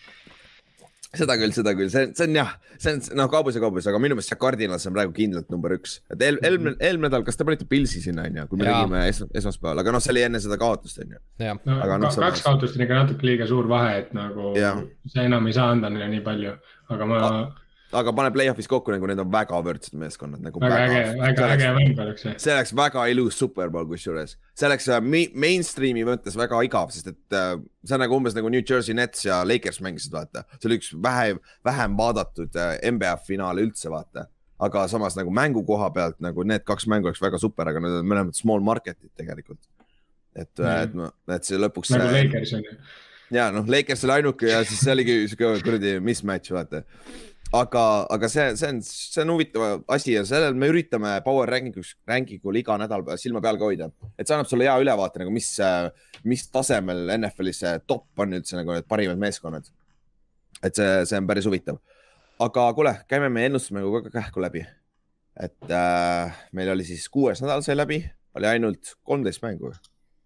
seda küll, seda küll, see, see on jah, see on noh, kaubus ja kaubus, aga minu meelest see Cardinals on praegu kindlalt number üks. et eel, eelmine, eelmine nädal, kas te panite Pilsi sinna, on ju, kui me ja. tegime es, esmaspäeval, aga noh, see oli enne seda kaotust, on ju. No, aga noh, kaks kaotust on ikka natuke liiga suur vahe, et nagu ja. sa enam ei saa anda neile nii palju, aga ma ah aga pane play-off'is kokku nagu need on väga võrdsed meeskonnad nagu. väga äge, väga äge mäng oleks see. oleks väga ilus superbowl kusjuures, see oleks äh, mainstream'i mõttes väga igav, sest et äh, see on nagu umbes nagu New Jersey Nets ja Lakers mängisid, vaata. see oli üks vähe, vähem vaadatud äh, NBA finaal üldse, vaata. aga samas nagu mängu koha pealt nagu need kaks mängu oleks väga super, aga need on mõlemad small market'id tegelikult. et mm., et, et see lõpuks. nagu Lakers on ju ja noh, Lakers oli ainuke ja siis see oligi siuke kuradi mismatch, vaata aga, aga see, see on, see on huvitav asi ja sellel me üritame power ranking'us, ranking ul iga nädal silma peal ka hoida, et see annab sulle hea ülevaate nagu, mis, mis tasemel NFL-is see top on üldse nagu need parimad meeskonnad. et see, see on päris huvitav. aga kuule, käime meie ennustusmängu ka kähku läbi. et äh, meil oli siis kuues nädal sai läbi, oli ainult kolmteist mängu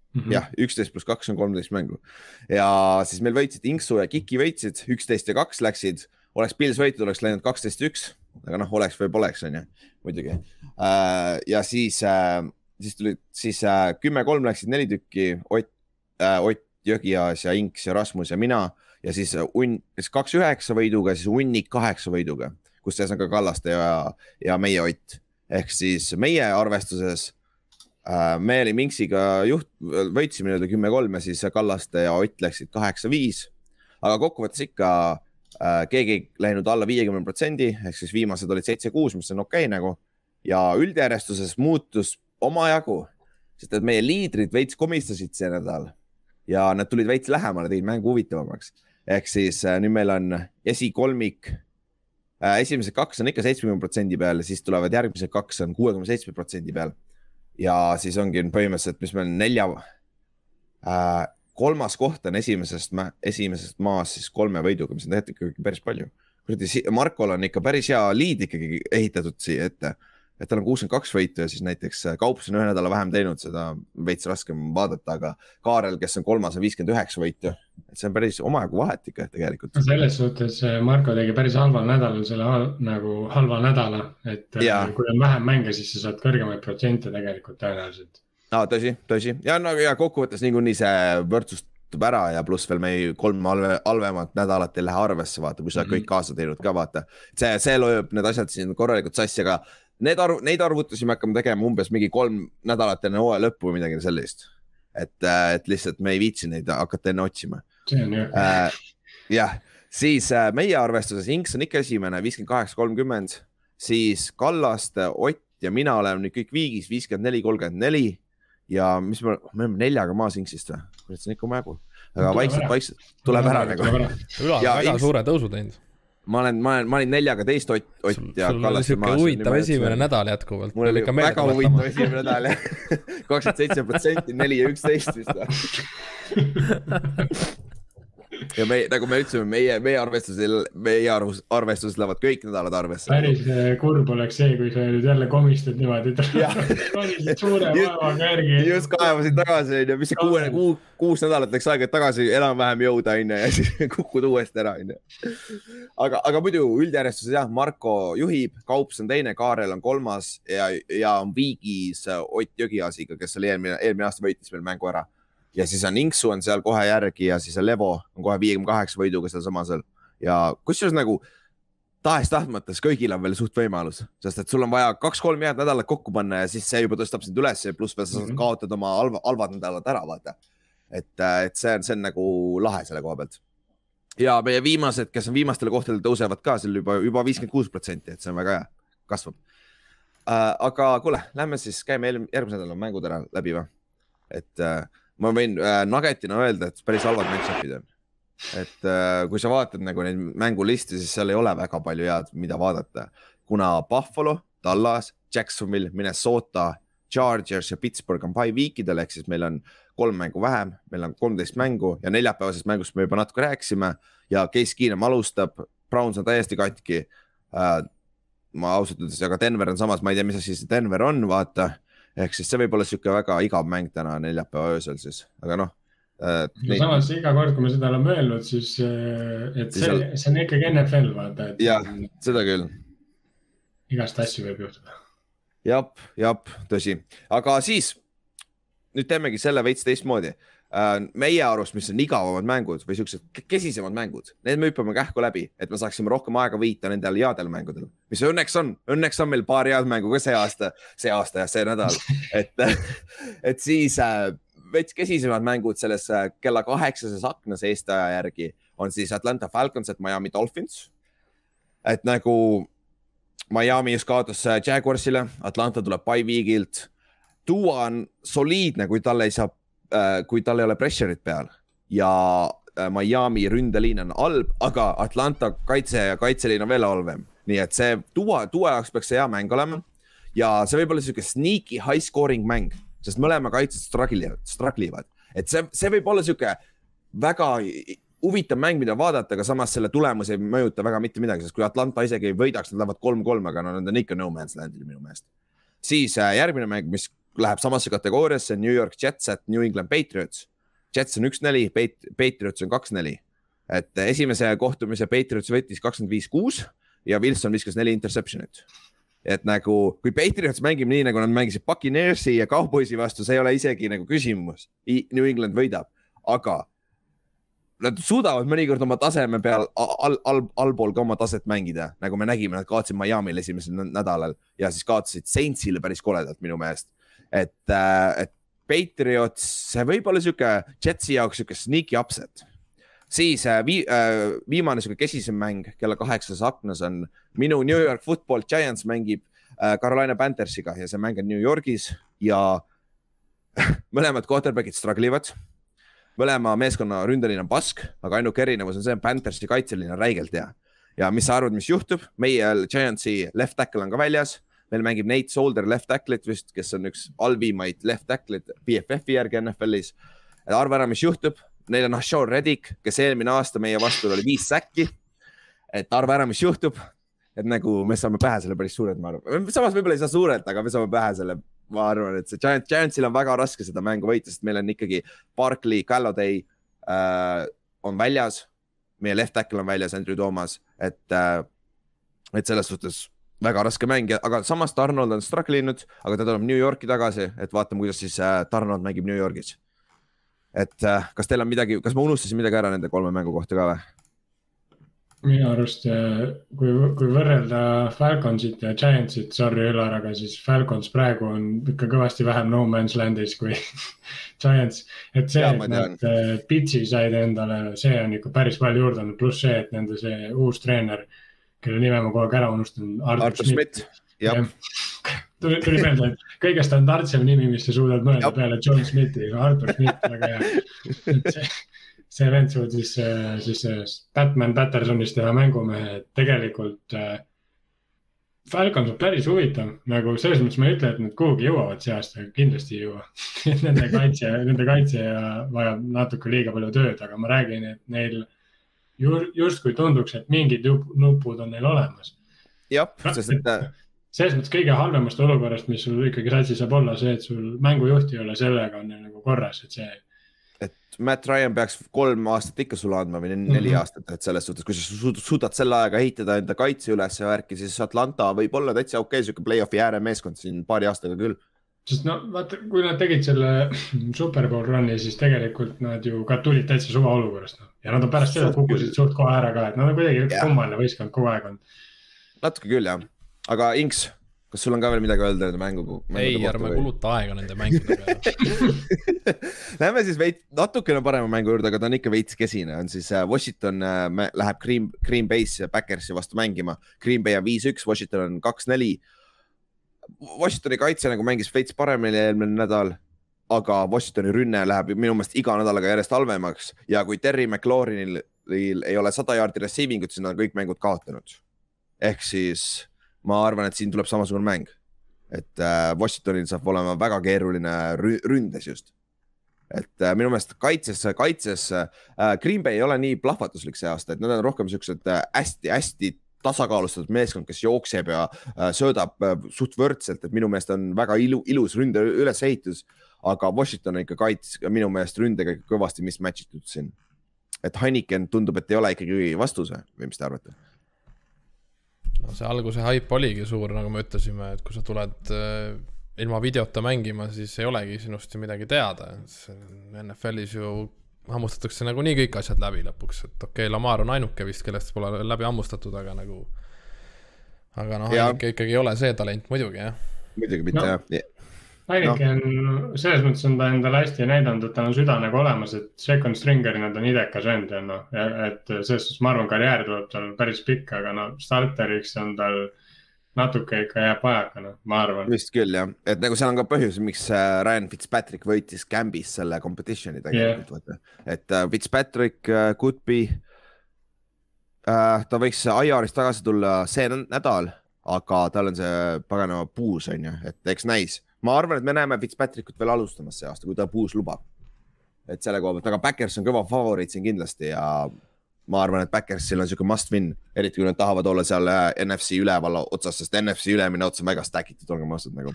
Mm -hmm. jah, üksteist pluss kaks on kolmteist mängu ja siis meil võitsid Inksu ja Kiki võitsid, üksteist ja kaks läksid oleks Pils võitud, oleks läinud kaksteist üks, aga noh, oleks või poleks, on ju, muidugi äh,. ja siis äh,, siis tulid, siis äh, kümme-kolm läksid neli tükki, Ott äh,, Ott Jõgiaas ja Inks ja Rasmus ja mina ja siis Unn, siis kaks üheksa võiduga, siis Unnik kaheksa võiduga, kus sees on ka Kallaste ja, ja meie Ott. ehk siis meie arvestuses äh, me oli Minksiga juht, võitsime nii-öelda kümme-kolm ja siis Kallaste ja Ott läksid kaheksa-viis. aga kokkuvõttes ikka Äh, keegi ei läinud alla viiekümne protsendi ehk siis viimased olid seitse-kuus, mis on okei okay, nagu. ja üldjärjestuses muutus omajagu, sest et meie liidrid veits komistasid see nädal ja nad tulid veits lähemale, tegid mängu huvitavamaks. ehk siis äh, nüüd meil on esikolmik äh,. esimesed kaks on ikka seitsmekümne protsendi peal ja siis tulevad järgmised kaks on kuuekümne seitsme protsendi peal. ja siis ongi põhimõtteliselt, mis meil nelja äh,, kolmas koht on esimesest, esimesest maast siis kolme võiduga, mis on tegelikult ikkagi päris palju. kuradi, Markol on ikka päris hea liid ikkagi ehitatud siia ette et tal on kuuskümmend kaks võitu ja siis näiteks äh, Kaups on ühe nädala vähem teinud, seda veits raskem vaadata, aga Kaarel, kes on kolmas, on viiskümmend üheksa võitu. et see on päris omajagu vahet ikka tegelikult. selles suhtes äh, Marko tegi päris halval nädalal selle hal, nagu halva nädala, et äh, ja. kui on vähem mänge, siis sa saad kõrgemaid protsente tegelikult tõenäoliselt. Aa, tõsi, tõsi ja no ja kokkuvõttes niikuinii see võrdsustub ära ja pluss veel meie kolm halve, halvemat nädalat ei lähe arvesse, vaata, kui sa oled mm -hmm. kõik kaasa teinud ka, vaata. see, see lööb need asjad siin korralikult sassi, aga need arv, neid arvutusi me hakkame tegema umbes mingi kolm nädalat enne hooaja lõppu või midagi sellist. et, äh, et lihtsalt me ei viitsi neid hakata enne otsima. äh,. jah, siis äh, meie arvestuses Inks on ikka esimene, viiskümmend kaheksa, kolmkümmend, siis Kallaste, Ott ja mina oleme nüüd kõik viigis, viiskümmend neli, kolmkümmend neli ja mis me, me oleme neljaga maas Inksist või? kurat, see on ikka omajagu. aga vaikselt, vaikselt tuleb ära nagu. Ülar on väga suure tõusu teinud ma olen, ma olen, ma olin neljaga teist Ott, Ott ja Kallaste maas. huvitav esimene nädal jätkuvalt. mul oli väga huvitav esimene nädal jah, [LAUGHS] kakskümmend seitse protsenti, neli ja üksteist vist [LAUGHS] ja me, nagu me ütlesime, meie, meie arvestusel, meie arvus, arvestuses lähevad kõik nädalad arvesse. päris eh, kurb oleks see, kui sa nüüd jälle komistad niimoodi, et [LAUGHS] ronisid suure vaevaga järgi. just kaevasin tagasi, onju, mis see kuue, kuu, kuus nädalat läks aega, tagasi enam-vähem jõuda, onju, ja siis [LAUGHS] kukud uuesti ära, onju. aga, aga muidu üldjärjestuses jah, Marko juhib, Kaups on teine, Kaarel on kolmas ja, ja on viigis Ott Jõgiasiga, kes oli eelmine, eelmine aasta võitis meil mängu ära ja siis on Inksu on seal kohe järgi ja siis on Levo on kohe viiekümne kaheksa võiduga sealsamas seal ja kusjuures nagu tahes-tahtmata, kõigil on veel suht võimalus, sest et sul on vaja kaks-kolm head nädalat kokku panna ja siis see juba tõstab sind üles ja pluss veel sa mm -hmm. kaotad oma halva, halvad nädalad ära, vaata. et, äh, et see on, see on nagu lahe selle koha pealt. ja meie viimased, kes on viimastele kohtadele tõusevad ka seal juba, juba viiskümmend kuus protsenti, et see on väga hea, kasvab äh,. aga kuule, lähme siis käime järgmise nädala mängud ära läbi või? et äh, ma võin äh, Nuggetina öelda, et päris halvad match-up'id on. et äh, kui sa vaatad nagu neid mängulisti, siis seal ei ole väga palju head, mida vaadata, kuna Buffalo, Dallas, Jacksonville, Minnesota, Chargers ja Pittsburgh on by week'idel ehk siis meil on kolm mängu vähem, meil on kolmteist mängu ja neljapäevasest mängust me juba natuke rääkisime ja Case Keenum alustab, Browns on täiesti katki äh,. ma ausalt öeldes, aga Denver on samas, ma ei tea, mis asi see Denver on, vaata ehk siis see võib olla sihuke väga igav mäng täna neljapäeva öösel siis, aga noh äh,. no neid... samas iga kord, kui me seda oleme öelnud, siis äh, et see, seal... see on ikkagi NFL vaata. jah, seda küll. igast asju võib juhtuda. jep, jep, tõsi, aga siis nüüd teemegi selle veits teistmoodi meie arust, mis on igavamad mängud või siuksed kesisemad mängud, need me hüppame kähku läbi, et me saaksime rohkem aega viita nendel headel mängudel, mis õnneks on, õnneks on meil paar head mängu ka see aasta, see aasta jah, see nädal, et, [LAUGHS] et siis äh, veits kesisemad mängud selles äh, kella kaheksases aknas Eesti aja järgi on siis Atlanta Falcons, et Miami Dolphins. et nagu Miami just kaotas äh, Jaguarsile, Atlanta tuleb by week'ilt. Duo on soliidne, kui talle ei saa Äh, kui tal ei ole pressure'it peal ja äh, Miami ründeliin on halb, aga Atlanta kaitse ja kaitseliin on veel halvem. nii et see duo, duo jaoks peaks see hea mäng olema. ja see võib olla sihuke sneaky high scoring mäng, sest mõlema kaitsjad struggle ivad, struggle ivad, et see, see võib olla sihuke väga huvitav mäng, mida vaadata, aga samas selle tulemus ei mõjuta väga mitte midagi, sest kui Atlanta isegi ei võidaks, nad lähevad kolm-kolm, aga no nad on ikka no man's land'il minu meelest. siis äh, järgmine mäng, mis läheb samasse kategooriasse New York Jets at New England Patriots. Jets on üks-neli, Patriots on kaks-neli. et esimese kohtumise Patriots võttis kakskümmend viis, kuus ja Wilson viskas neli interception'it. et nagu, kui Patriots mängib nii, nagu nad mängisid Buccaneersi ja Cowboysi vastu, see ei ole isegi nagu küsimus. New England võidab, aga nad suudavad mõnikord oma taseme peal all, all, allpool ka oma taset mängida, nagu me nägime, nad kaotasid Miami'l esimesel nädalal ja siis kaotasid Saintsile päris koledalt minu meelest et, äh, et Patriots, see võib olla sihuke Jetsi jaoks sihuke sneaky upset. siis äh, vii, äh, viimane sihuke kesisem mäng kella kaheksas aknas on minu New York Football Giants mängib Carolina Panthersiga ja see mäng on New Yorgis ja [LAUGHS] mõlemad quarterback'id struggle ivad. mõlema meeskonna ründeliin on pask, aga ainuke erinevus on see, et Panthersi kaitseliin on räigelt hea. ja mis sa arvad, mis juhtub? meie Giantsi left tackle on ka väljas meil mängib Nate Solder left tackle'it vist, kes on üks halvimaid left tackle'id BFF-i järgi NFL-is. arva ära, mis juhtub, neil on Ashore Reddick, kes eelmine aasta meie vastu oli viis säkki. et arva ära, mis juhtub, et nagu me saame pähe selle päris suurelt, ma arvan, samas võib-olla ei saa suurelt, aga me saame pähe selle ma arvan, et see Giant, Giantsil on väga raske seda mängu võita, sest meil on ikkagi Barkley, Galladay äh, on väljas. meie left tackle on väljas, Andrew Thomas, et äh,, et selles suhtes väga raske mäng, aga samas Donald on struggle inud, aga ta tuleb New Yorki tagasi, et vaatame, kuidas siis äh, Donald mängib New Yorgis. et äh, kas teil on midagi, kas ma unustasin midagi ära nende kolme mängu kohta ka või? minu arust, äh, kui, kui võrrelda Falconsit ja Giantsit, sorry Ülar, aga siis Falcons praegu on ikka kõvasti vähem no man's land'is kui [LAUGHS] Giants. et see, et nad pitch'i said endale, see on ikka päris palju juurde andnud, pluss see, et nende see uus treener äh, kelle nime ma kogu aeg ära unustan. Artur Schmidt, jah. tuli, tuli meelde, et kõige standardsem nimi, mis sa suudad mõelda peale John Smithi, Artur Schmidt, väga hea. see, vend suutis siis Batman Pattersonist teha mängumehe, tegelikult äh, Falcons on päris huvitav, nagu selles mõttes ma ei ütle, et nad kuhugi jõuavad see aasta, kindlasti ei jõua [LAUGHS] Nende kaitse, nende kaitse vajab natuke liiga palju tööd, aga ma räägin, et neil justkui tunduks, et mingid nupud on neil olemas. jah, sest et selles mõttes kõige halvemast olukorrast, mis sul ikkagi satsis saab olla see, et sul mängujuht ei ole, sellega on neil nagu korras, et see. et Matt Ryan peaks kolm aastat ikka sulle andma või neli mm -hmm. aastat, et selles suhtes, kui sa suudad selle ajaga ehitada enda kaitse üles ja värki, siis Atlanta võib olla täitsa okei okay, sihuke play-off'i ääremeeskond siin paari aastaga küll sest no vaata, kui nad tegid selle [CLEARS THROAT] Superbowl run'i, siis tegelikult nad ju ka tulid täitsa suva olukorrast no. ja nad on pärast seda kukkusid suht kohe ära ka, et nad on kuidagi kummaline võistkond kogu aeg olnud. natuke küll jah, aga Inks, kas sul on ka veel midagi öelda nende mängu? ei, ärme kuluta aega nende mängude peale [LAUGHS] Lähme siis veits natukene parema mängu juurde, aga ta on ikka veits kesine, on siis äh, Washington äh, läheb Green, Green Bay'sse Backersi vastu mängima. Green Bay on viis-üks, Washington on kaks-neli Washingtoni kaitse nagu mängis veits paremini eelmine nädal, aga Washingtoni rünne läheb minu meelest iga nädalaga järjest halvemaks. Ja kui Terry McLaurinil ei ole sada jaardi receiving ut, siis nad on kõik mängud kaotanud. ehk siis ma arvan, et siin tuleb samasugune mäng, et äh, Washingtonil saab olema väga keeruline ründes just. Et äh, minu meelest kaitses, kaitses äh, Green Bay ei ole nii plahvatuslik see aasta, et nad on rohkem siuksed hästi-hästi äh, tasakaalustatud meeskond, kes jookseb ja äh, söödab äh, suht võrdselt, et minu meelest on väga ilu, ilus ründe ülesehitus. aga Washington on ikka kaits-, minu meelest ründega kõvasti mismatch itud siin. et Heineken tundub, et ei ole ikkagi vastus või mis te arvate? no see alguse haip oligi suur, nagu me ütlesime, et kui sa tuled äh, ilma videota mängima, siis ei olegi sinust ju midagi teada. NFL-is ju hammustatakse nagunii kõik asjad läbi lõpuks, et okei okay,, Lamar on ainuke vist, kellest pole läbi hammustatud, aga nagu. aga noh, ainuke ikkagi ei ole see talent muidugi jah. muidugi mitte no. jah ainuke no. on, selles mõttes on ta endale hästi näidanud, et tal on süda nagu olemas, et second stringer'ina ta on idekas vend ja noh, et selles suhtes ma arvan, karjäär tuleb tal päris pikk, aga no starteriks on tal natuke ikka jääb vajaka, noh, ma arvan. vist küll jah, et nagu seal on ka põhjus, miks äh, Ryan Fitzpatrick võitis Gambis selle competition'i tegelikult yeah., vaata. et uh, Fitzpatrick uh, could be uh,, ta võiks IR-ist tagasi tulla see nädal, aga tal on see paganama puus on ju, et eks näis. ma arvan, et me näeme Fitzpatrickut veel alustamas see aasta, kui ta puus lubab. et selle koha pealt, aga Backers on kõva favoriit siin kindlasti ja ma arvan, et Backersil on sihuke must win, eriti kui nad tahavad olla seal äh, NFC üleval otsas, sest NFC ülemine ots on väga stack itud, olgem ausad nagu.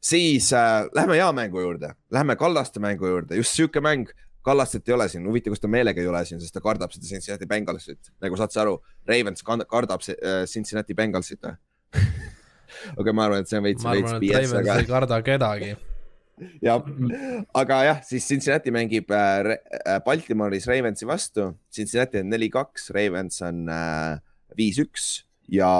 siis äh, lähme hea mängu juurde, lähme Kallaste mängu juurde, just sihuke mäng. Kallastet ei ole siin, huvitav, kas ta meelega ei ole siin, sest ta kardab seda Cincinnati Bengalsit, nagu saad sa aru, Ravens kardab äh, Cincinnati Bengalsit või [LAUGHS] okei, ma arvan, et see on veits. et Ravens aga... ei karda kedagi jah, aga jah, siis Cincinnati mängib äh, äh, Baltimoris Ravensi vastu. Cincinnati on neli-kaks, Ravens on äh, viis-üks ja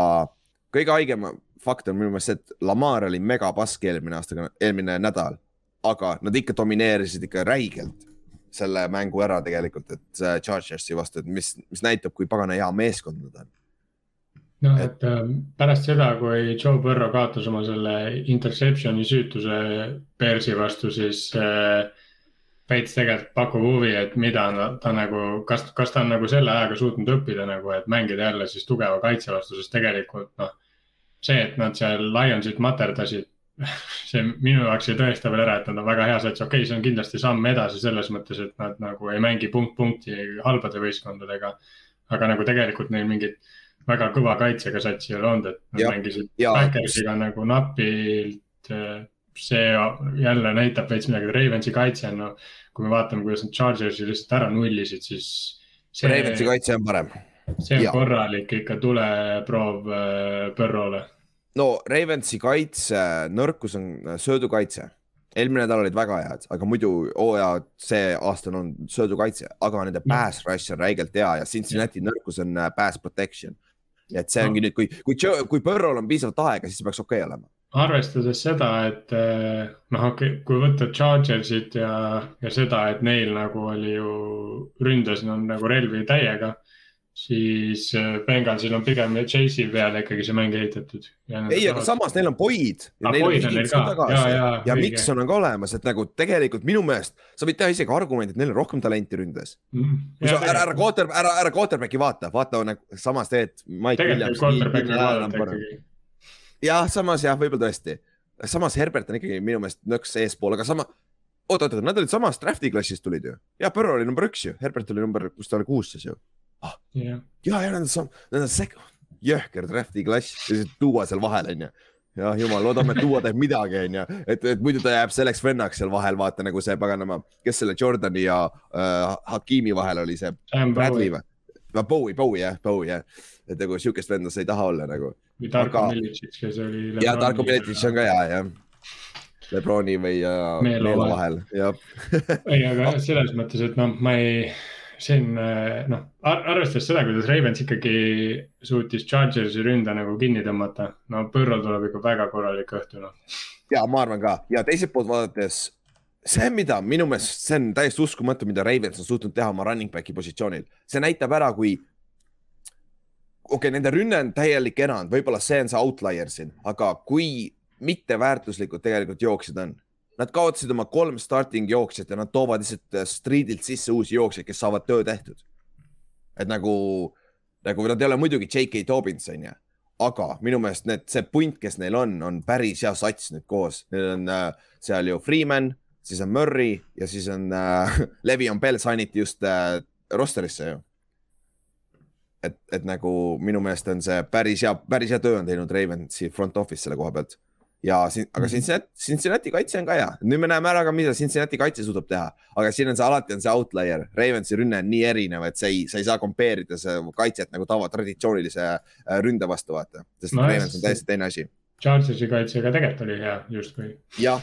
kõige haigem fakt on minu meelest see, et Lamar oli megapask eelmine aasta, eelmine nädal, aga nad ikka domineerisid ikka räigelt selle mängu ära tegelikult, et Chargersi vastu, et mis, mis näitab, kui pagana hea meeskond nad on. Noh, et pärast seda, kui Joe Burrow kaotas oma selle interception'i süütuse Bearsi vastu, siis äh, veits tegelikult pakub huvi, et mida ta nagu, kas, kas ta on nagu selle ajaga suutnud õppida nagu, et mängida jälle siis tugeva kaitse vastu, sest tegelikult noh. see, et nad seal Lionsit materdasid, [LAUGHS] see minu jaoks ei tõesta veel ära, et nad on väga hea sats, okei okay,, see on kindlasti samm edasi selles mõttes, et nad nagu ei mängi punkt punkti halbade võistkondadega. aga nagu tegelikult neil mingit väga kõva kaitsega satsi ei ole olnud, et nad mängisid Backersiga nagu napilt see jälle näitab veits midagi, Ravensi kaitse on, no kui me vaatame, kuidas nad Chargersi lihtsalt ära nullisid, siis. Ravensi kaitse on parem. see on ja. korralik ikka tuleproov äh, Põrrole. no Ravensi kaitse nõrkus on äh, söödukaitse. eelmine nädal olid väga head, aga muidu hooaja see aasta on söödukaitse, aga nende pass rush on räigelt hea ja Cincinnati nõrkus on äh, pass protection. Et see ongi no. nüüd, kui, kui, kui Põrrol on piisavalt aega, siis see peaks okei okay olema arvestades seda, et eh, noh, kui võtta Chargersit ja, ja seda, et neil nagu oli ju ründes on nagu relvi täiega, siis eh, Bengalsil on pigem Chase'i peale ikkagi see mäng ehitatud. ei, aga samas neil on Boyd. Ah, Boyd on neil ka, ja, ja. ja Mikson on ka olemas, et nagu tegelikult minu meelest sa võid teha isegi argumendi, et neil on rohkem talenti ründes mm,. ära, ära, ära quarter, ära, ära quarterback'i vaata, vaata nagu samas teed. ikkagi jah, samas jah, võib-olla tõesti. samas Herbert on ikkagi minu meelest nõks eespool, aga sama. oot, oot, oot, nad olid samast draft'i klassist tulid ju. ja, Burrow oli number üks ju, Herbert oli number, kus ta oli kuus siis ju ah.. ja, ja, ja nad on sam-, nad on sek-, jõhker draft'i klass ja siis tuua seal vahel onju jah, jumal, loodame, et tuua teeb midagi, onju, et, et muidu ta jääb selleks vennaks seal vahel, vaata nagu see paganama, kes selle Jordani ja äh, Hakimi vahel oli see. Bradley või? Bowie, Bowie jah, Bowie jah, et nagu siukest venda sa ei taha olla nagu. või Darko aga... Milicic, kes oli. ja Darko Milicic on ka hea jah. Lebroni või uh, Meelo vahel, jah ei, aga [LAUGHS] selles mõttes, et noh, ma ei, see on noh ar, arvestades seda, kuidas Ravens ikkagi suutis Chargersi ründa nagu kinni tõmmata, no Põrrol tuleb ikka väga korralik õhtu noh. ja ma arvan ka ja teiselt poolt vaadates see, mida minu meelest, see on täiesti uskumatu, mida Ravens on suutnud teha oma running back'i positsioonil, see näitab ära, kui. okei okay,, nende rünne on täielik erand, võib-olla see on see outlier siin, aga kui mitteväärtuslikud tegelikult jooksjad on. Nad kaotasid oma kolm starting jooksjat ja nad toovad lihtsalt äh, street'ilt sisse uusi jooksjaid, kes saavad töö tehtud. et nagu, nagu nad ei ole muidugi J.K. Dobbins on ju, aga minu meelest need, see punt, kes neil on, on päris hea sats nüüd koos, neil on äh, seal ju Freeman siis on Murry ja siis on äh, [LAUGHS] Levion Bell signiti just äh, rosterisse ju. et, et nagu minu meelest on see päris hea, päris hea töö on teinud Ravensi front office selle koha pealt. Ja siin, aga mhm. Cincinnati, Cincinnati kaitse on ka hea, nüüd me näeme ära ka, mida Cincinnati kaitse suudab teha, aga siin on see alati on see outlier, Ravensi rünne on nii erinev, et sa ei, sa ei saa kompeerida see kaitset nagu tava traditsioonilise äh, ründe vastu vaata, sest no, Ravens on täiesti teine asi Chargersi kaitsega tegelikult oli hea justkui. jah,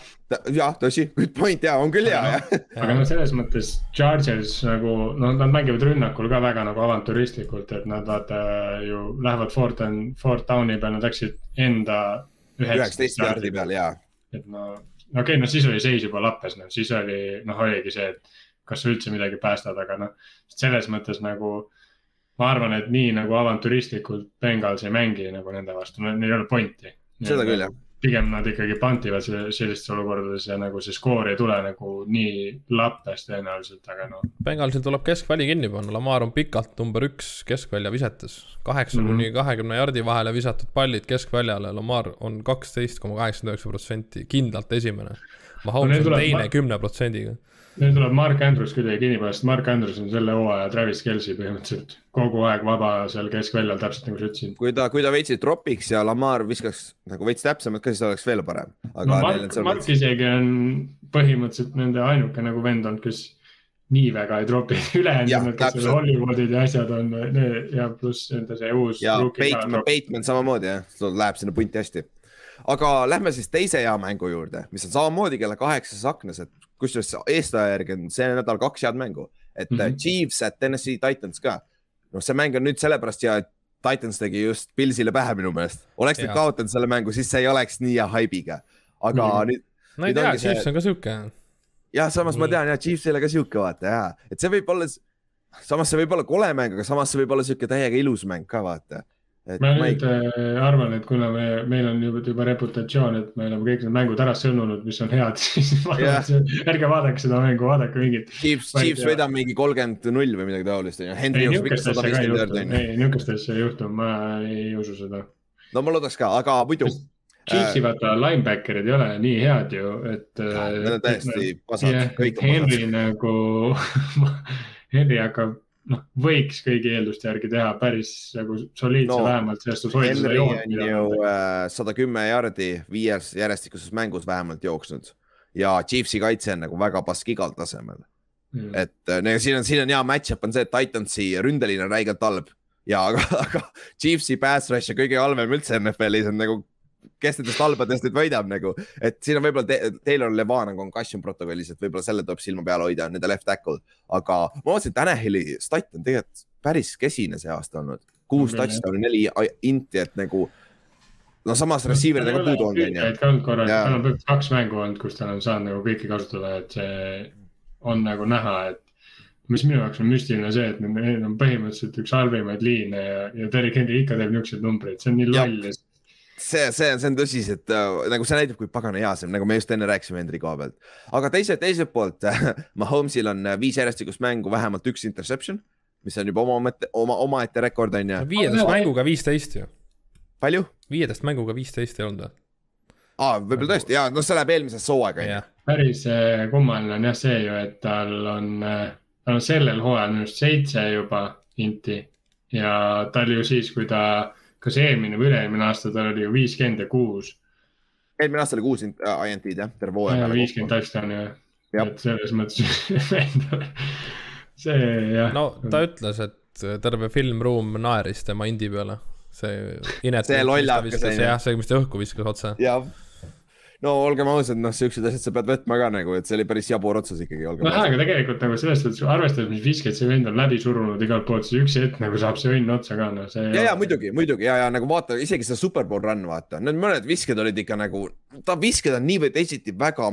jah, tõsi, good point ja on küll hea jah. aga no selles mõttes Chargers nagu noh, nad mängivad rünnakul ka väga nagu avantüristlikult, et nad vaata ju lähevad Fort, Fort Downi peal, nad läksid enda. Üheksateist jaardi peal ja. et no, okei okay,, no siis oli seis juba lappes, noh siis oli, noh oligi see, et kas sa üldse midagi päästad, aga noh, selles mõttes nagu ma arvan, et nii nagu avantüristlikult Bengals ei mängi nagu nende vastu, neil ei ole pointi seda küll, jah pigem nad ikkagi pantivad sellistes olukordades ja nagu see skoor ei tule nagu nii lappes tõenäoliselt, aga noh. Bengalsil tuleb keskväli kinni panna, Lamar on pikalt number üks keskvälja visates. kaheksa mm -hmm. kuni kahekümne jardi vahele visatud pallid keskväljale, Lamar on kaksteist koma kaheksakümmend üheksa protsenti, kindlalt esimene. Mahomes no, on teine kümne protsendiga nüüd tuleb Mark Andrews kuidagi kinni panna, sest Mark Andrews on selle hooaja Travis Kelci põhimõtteliselt kogu aeg vaba seal keskväljal, täpselt nagu sa ütlesid. kui ta, kui ta veitsi tropiks ja Lamar viskaks nagu veits täpsemalt ka, siis oleks veel parem. no Mark, Mark isegi on põhimõtteliselt nende ainuke nagu vend olnud, kes nii väga ei tropi, [LAUGHS] ülejäänud, kes seal Hollywoodid ja asjad on ja pluss nende see uus. ja Bateman, Bateman samamoodi jah, läheb sinna punti hästi aga lähme siis teise hea mängu juurde, mis on samamoodi kella kaheksas aknas, et kusjuures eestlaja järgi on see nädal kaks head mängu, et mm -hmm. Chiefs at Tennessee Titans ka. noh, see mäng on nüüd sellepärast hea, et Titans tegi just Pilsile pähe minu meelest. oleks nad kaotanud selle mängu, siis see ei oleks nii hea haibiga, aga mm -hmm. nüüd. no ei tea, Chiefs see... on ka sihuke. jah, samas nii. ma tean jah, Chiefs ei ole ka sihuke vaata ja, et see võib olla, samas see võib olla kole mäng, aga samas see võib olla sihuke täiega ilus mäng ka vaata ma nüüd ei... Äh, arvan, et kuna me, meil on juba, juba reputatsioon, et me oleme kõik need mängud ära sõnunud, mis on head, [LAUGHS] siis yeah., et ärge vaadake seda mängu, vaadake mingit. Chiefs, Chiefs võidab mingi kolmkümmend null või midagi taolist, on ju. ei, niisugust asja ka ei juhtu, ei, niisugust asja ei juhtu, ma ei usu seda. no ma loodaks ka, aga muidu. Chiefsi äh, vaata linebacker'id ei ole nii head ju, et. Need on täiesti pasad, kõik on pasad. Henry nagu [LAUGHS] Henry hakkab noh, võiks kõigi eelduste järgi teha päris nagu soliidse no, vähemalt, sellest on hoida seda joont. Henry on ju äh, sada kümme jaardi viies järjestikuses mängus vähemalt jooksnud. Ja Chiefsi kaitse on nagu väga pask igal tasemel. Mm.. et äh, siin on, siin on hea match-up on see, et Titansi ründeline on räigelt halb. Ja aga, [LAUGHS] aga Chiefsi pass rush on kõige halvem üldse NFL-is on nagu kes nendest halbadest nüüd võidab nagu, et siin on võib-olla te Taylor Levan on concussion protokollis, et võib-olla selle tuleb silma peal hoida, nende left tackle. aga ma vaatasin, et Tanahili stat on tegelikult päris kesine see aasta olnud, kuus touchdown'i, neli inti, et nagu no samas receiver'id on ka puudu olnud, onju. ka olnud korra, tal on kaks mängu olnud, kus tal on saanud nagu kõiki kasutada, et see on nagu näha, et mis minu jaoks on müstiline see, et neil on põhimõtteliselt üks halvimaid liine ja, ja Derek Henry ikka teeb niisuguseid numbreid, see on nii loll ja see, see, see on tõsi, et äh, nagu see näitab, kui pagana hea see on, nagu me just enne rääkisime Hendri koha pealt. aga teise, teiselt poolt [LAUGHS] Mahomes'il on äh, viis järjestikust mängu, vähemalt üks interception, mis on juba oma mõtte, oma, omaette rekord on ju. viieteist mänguga viisteist ju. palju? viieteist mänguga viisteist ei olnud või? aa, võib-olla tõesti ja noh, see läheb eelmisest hooaega on ju. päris äh, kummaline on jah see ju, et tal on, tal on sellel hooajal minu arust seitse juba inti ja ta oli ju siis, kui ta kas eelmine või üle-eelmine aasta tal oli ju viiskümmend ja kuus. eelmine aasta oli kuus äh, INT-d jah, terve hooaja peale. viiskümmend touchdown'i jah, et selles mõttes [LAUGHS] see jah. no ta ütles, et terve filmruum naeris tema indi peale, see inetu. see lollakas on ju. jah, see, mis ta õhku viskas otse. jah no olgem ausad, noh, siuksed asjad sa pead võtma ka nagu, et see oli päris jabur otsus ikkagi. no jaa, aga tegelikult nagu selles suhtes arvestades, mis viskeid see vend on läbi surunud igalt poolt, siis üks hetk nagu saab see õnn otsa ka, noh, see. ja, ja muidugi, muidugi ja, ja nagu vaata isegi seda Superbowl run vaata, need mõned visked olid ikka nagu, ta visked on nii või teisiti väga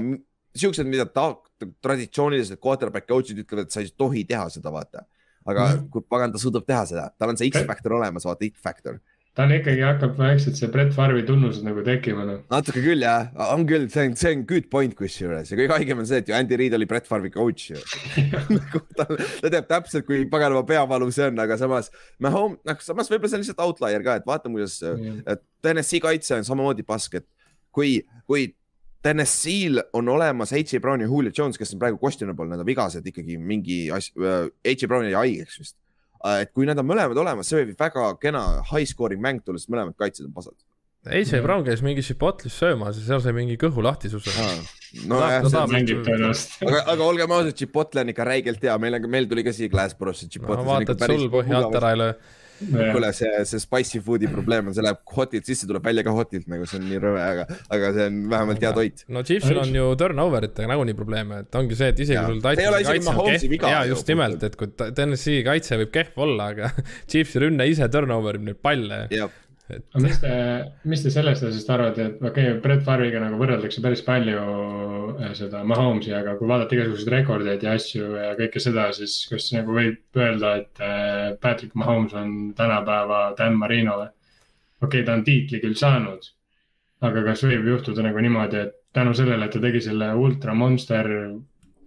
siuksed, mida ta traditsioonilised quarterback coach'id ütlevad, et sa ei tohi teha seda, vaata. aga mm -hmm. kui pagan, ta suudab teha seda, tal on see X-faktor olemas, vaata, X-faktor tal ikkagi hakkab vaikselt see Brett Farvi tunnused nagu tekkima noh. natuke küll jah, on küll, see on, see on good point kusjuures ja kõige haigem on see, et ju Andy Reid oli Brett Farvi coach ju [LAUGHS] nagu ta, ta teab täpselt, kui paganama peavalu see on, aga samas, noh, samas võib-olla see on lihtsalt outlier ka, et vaatame, kuidas TNS-i kaitse on samamoodi pask, et kui, kui TNS-il on olemas H.A. Brown ja Julio Jones, kes on praegu questionable, nad on vigased ikkagi mingi asja, H.A. Brown jäi haigeks vist Äh, et kui need on mõlemad olemas, see võib väga kena high scoring mäng tulla, sest mõlemad kaitsjad on pasad. AJ Brown käis mingi Chipotlis söömas ja seal sai mingi kõhu lahtisuse ah,. no ta, jah, see mängib tõenäoliselt. aga, aga olgem ausad, Chipotle on ikka räigelt hea, meil on, meil tuli ka siia Glassborosse. no vaata, et sul põhja alt ära ei löö kuule, see, see spicy food'i probleem on, see läheb hotilt sisse, tuleb välja ka hotilt nagu see on nii rõve, aga, aga see on vähemalt hea toit. no Chiefsil on ju turnover itega nagunii probleeme, et ongi see, et isegi sul Titan'i kaitse jaa just nimelt, et kui Tennessee kaitse võib kehv olla, aga [LAUGHS] Chiefsi rünne ise turnover ib neid palle et.... aga mis te, mis te sellest asjast arvate, et okei okay,, Brett Farviga nagu võrreldakse päris palju äh, seda Mahomes'i, aga kui vaadata igasuguseid rekordeid ja asju ja kõike seda, siis kas nagu võib öelda, et äh, Patrick Mahomes on tänapäeva Dan Marino või? okei okay,, ta on tiitli küll saanud, aga kas võib juhtuda nagu niimoodi, et tänu sellele, et ta tegi selle ultra monster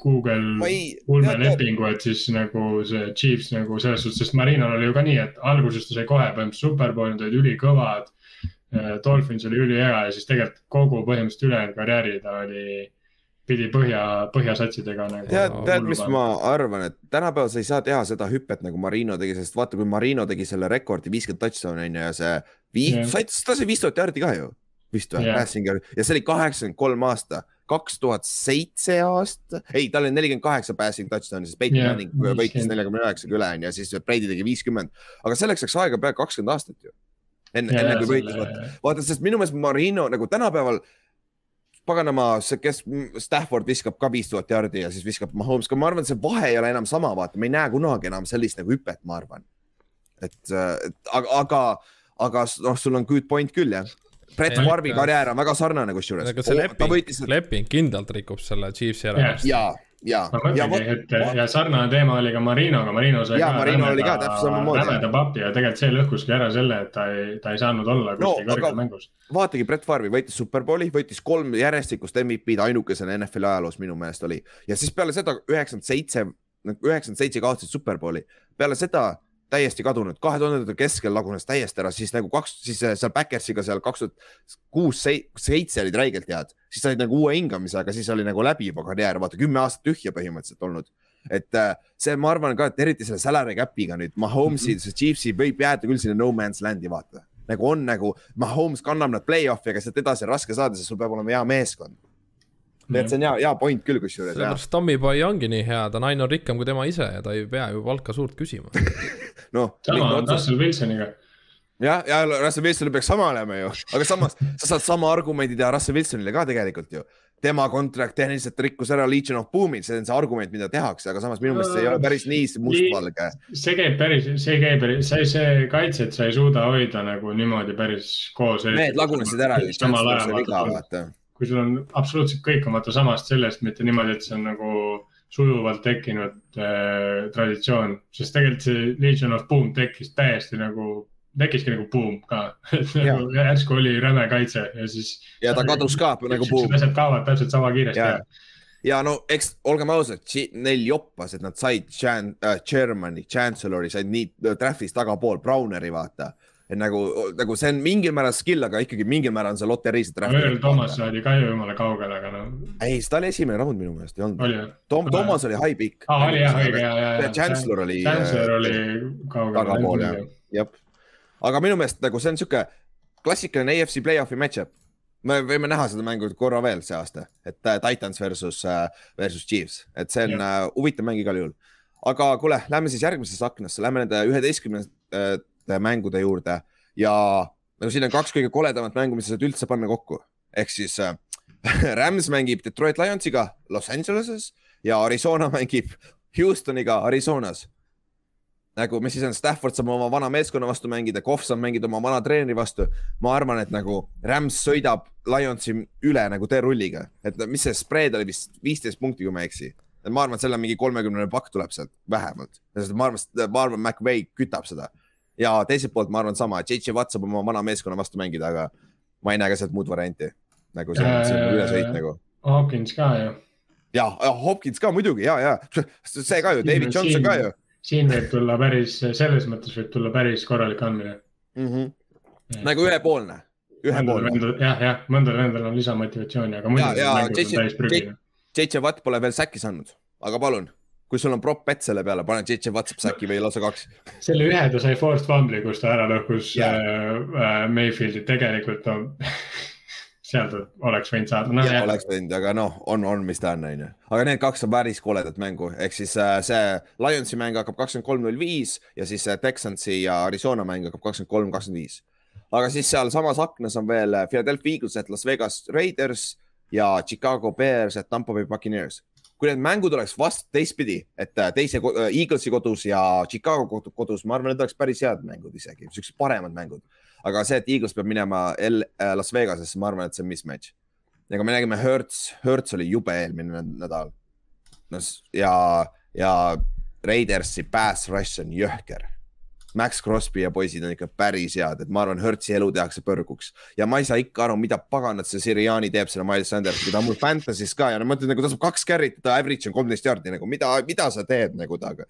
Google ulmelepingu, et siis nagu see Chiefs nagu selles suhtes, sest Marinol oli ju ka nii, et alguses ta sai kohe põhimõtteliselt superbowlid olid ülikõvad. Äh, Dolphins oli ülihea ja siis tegelikult kogu põhimõtteliselt ülejäänud karjääri ta oli, pidi põhja, põhjasatsidega nagu. tead, tead, mis ma arvan, et tänapäeval sa ei saa teha seda hüpet nagu Marino tegi, sest vaata, kui Marino tegi selle rekordi viiskümmend touchdown'i on ju ja see viis yeah., ta sai viis tuhat jaardi ka ju vist või yeah., ja see oli kaheksakümmend kolm aasta kaks tuhat seitse aasta, ei, tal oli nelikümmend kaheksa passing touchdown'i, siis yeah, Manning võitis neljakümne üheksaga üle onju ja siis Brady tegi viiskümmend, aga selleks läks aega peaaegu kakskümmend aastat ju. enne yeah,, enne kui võitis, vaata, vaata, sest minu meelest Marino nagu tänapäeval paganama, see, kes Stafford viskab ka viis tuhat jardi ja siis viskab Mahomes ma arvan, et see vahe ei ole enam sama, vaata, me ei näe kunagi enam sellist nagu hüpet, ma arvan. et, et aga, aga, aga noh, sul on good point küll jah Brett Farmi karjäär on väga sarnane kusjuures. aga see leping, võitis... leping kindlalt rikub selle Chiefsi ära yeah.. ja, ma mõtlengi, et ja sarnane teema oli ka Marinoga, Marino sai ja, ka Marino oli ka täpselt samamoodi. rämeda papi ja tegelikult see lõhkuski ära selle, et ta ei, ta ei saanud olla kuskil no, kõrgel mängus. vaatagi, Brett Farvi võitis Superbowli, võitis kolm järjestikust MVP-d ainukesena NFL-i ajaloos minu meelest oli ja siis peale seda üheksakümmend seitse, üheksakümmend seitse kaotasid Superbowli, peale seda täiesti kadunud, kahe tuhandete keskel lagunes täiesti ära, siis nagu kaks, siis seal Backersiga seal kaks tuhat kuus, seitse olid räigelt head, siis said nagu uue hingamise, aga siis oli nagu läbi juba karjäär, vaata kümme aastat tühja põhimõtteliselt olnud. et äh, see, ma arvan ka, et eriti selle salary cap'iga nüüd Mahomes'i mm, -hmm. Chiefsi võib jääda küll sinna no man's land'i vaata nagu on nagu Mahomes kannab nad play-off'i, aga sealt edasi on raske saada, sest sul peab olema hea meeskond et see on hea, hea point küll kusjuures. sellepärast Tommy Boy ongi nii hea, ta on ainult rikkam kui tema ise ja ta ei pea ju palka suurt küsima [LAUGHS] noh. sama on Russell Wilsoniga. jah, ja Russell Wilsonil peaks sama olema ju, aga samas sa saad sama argumendi teha Russell Wilsonile ka tegelikult ju. tema kontrakt tehniliselt rikkus ära Legion of Boom'i, see on see argument, mida tehakse, aga samas minu meelest see ei ole päris nii mustvalge. see käib päris, see käib päris, see, see kaitset sa ei suuda hoida nagu niimoodi päris koos. Need lagunesid ära samal ajal kui sul on absoluutselt kõikumatu samast sellest, mitte niimoodi, et see on nagu sujuvalt tekkinud äh, traditsioon, sest tegelikult see Legion of Boom tekkis täiesti nagu, tekkiski nagu boom ka. [LAUGHS] Nagu järsku oli räme kaitse ja siis. ja ta kadus ka nagu boom. asjad kaovad täpselt sama kiiresti ja, ja no eks olgem ausad, neil joppas, et nad said Chan- äh,, Germani, Chancellor'i said nii äh, trahvis tagapool, Browneri vaata et nagu, nagu see on mingil määral skill, aga ikkagi mingil määral on see loterii. Earl Thomas saadi ka ju jumala kaugele, aga noh. ei, ta oli esimene raund minu meelest, ei olnud. Tom, Thomas oli high pick. aa, oli jah, õige, ja, ja, ja. Chancellor oli. Chancellor oli kaugel. tagapool jah, jah. aga minu meelest nagu see on sihuke klassikaline AFC play-off'i match-up. me võime näha seda mängu korra veel see aasta, et uh, Titans versus uh,, versus Chiefs, et see on huvitav mäng igal juhul. aga kuule, lähme siis järgmisesse aknasse, lähme nende üheteistkümnenda mängude juurde ja no siin on kaks kõige koledamat mängu, mis sa saad üldse panna kokku, ehk siis äh, [LAUGHS] Rams mängib Detroit Lionsiga Los Angeleses ja Arizona mängib Houstoniga Arizonas. nagu, mis siis on, Stafford saab oma vana meeskonna vastu mängida, Kohv saab mängida oma vana treeneri vastu. ma arvan, et nagu Rams sõidab Lionsi üle nagu teerulliga, et mis see spread oli vist viisteist punkti, kui ma ei eksi. et ma arvan, et selle mingi kolmekümnene pakk tuleb sealt vähemalt, sest ma arvan, ma arvan, McVay kütab seda ja teiselt poolt ma arvan sama, JJ Watt saab oma vana meeskonna vastu mängida, aga ma ei näe ka sealt muud varianti. nagu see see on ülesõit nagu. Hopkins ka ju. ja, Hopkins ka muidugi ja, ja see ka ju, David Johnson siin, ka ju. siin võib tulla päris, selles mõttes võib tulla päris korralik andmine mm. -hmm. Nagu ühepoolne, ühepoolne. jah, jah, mõndal vendal on lisamotivatsiooni, aga muidu. ja, ja JJ Watt pole veel säkki saanud, aga palun kui sul on prop bet selle peale, pane JJ Watt saab või lausa kaks. selle ühe ta sai forced fumbli, kus ta ära lõhkus yeah. äh, äh Mayfieldi, tegelikult no [LAUGHS] seal ta oleks võinud saada no,. jah, oleks võinud, aga noh, on, on, mis ta on, on ju. aga need kaks on päris koledat mängu, ehk siis äh, see Lionsi mäng hakkab kakskümmend kolm, null viis ja siis äh, Texansi ja Arizona mäng hakkab kakskümmend kolm, kakskümmend viis. aga siis sealsamas aknas on veel Philadelphia Eagles, et Las Vegas Raiders ja Chicago Bears, et Tampa Bay Buccaneers kui need mängud oleks vast teistpidi, et äh, teise äh, Eaglesi kodus ja Chicago kodus, ma arvan, need oleks päris head mängud isegi, siuksed paremad mängud. aga see, et Eagles peab minema L äh, Las Vegasesse, ma arvan, et see on mismatch. kui me nägime Hertz, Hertz oli jube eelmine nädal. no ja, ja Raidersi pass rush on jõhker Max Crosby ja poisid on ikka päris head, et ma arvan, Hertzi elu tehakse põrguks ja ma ei saa ikka aru, mida paganat see Siriani teeb selle Miles Sandersiga, ta on mul Fantasy's ka ja no ma ütlen nagu ta saab kaks carry't, ta average on kolmteist jaardi nagu mida, mida sa teed nagu temaga.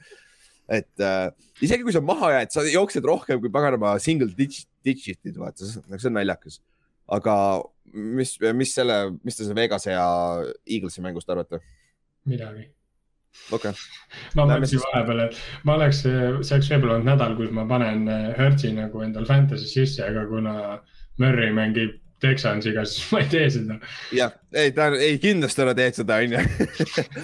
et äh, isegi kui sa maha jääd, sa jooksed rohkem kui paganama single digit, digit'id, vaata, nagu see on naljakas. aga mis, mis selle, mis te selle Vegase ja Eaglesi mängust arvate? midagi okei okay.. ma mõtlesin vahepeal, et ma oleks, see oleks võib-olla olnud nädal, kus ma panen äh, Hertzi nagu endal Fantasy sisse, aga kuna Murry mängib Texansiga, siis ma ei tee seda. jah, ei, ta ei kindlasti ära teed seda, onju.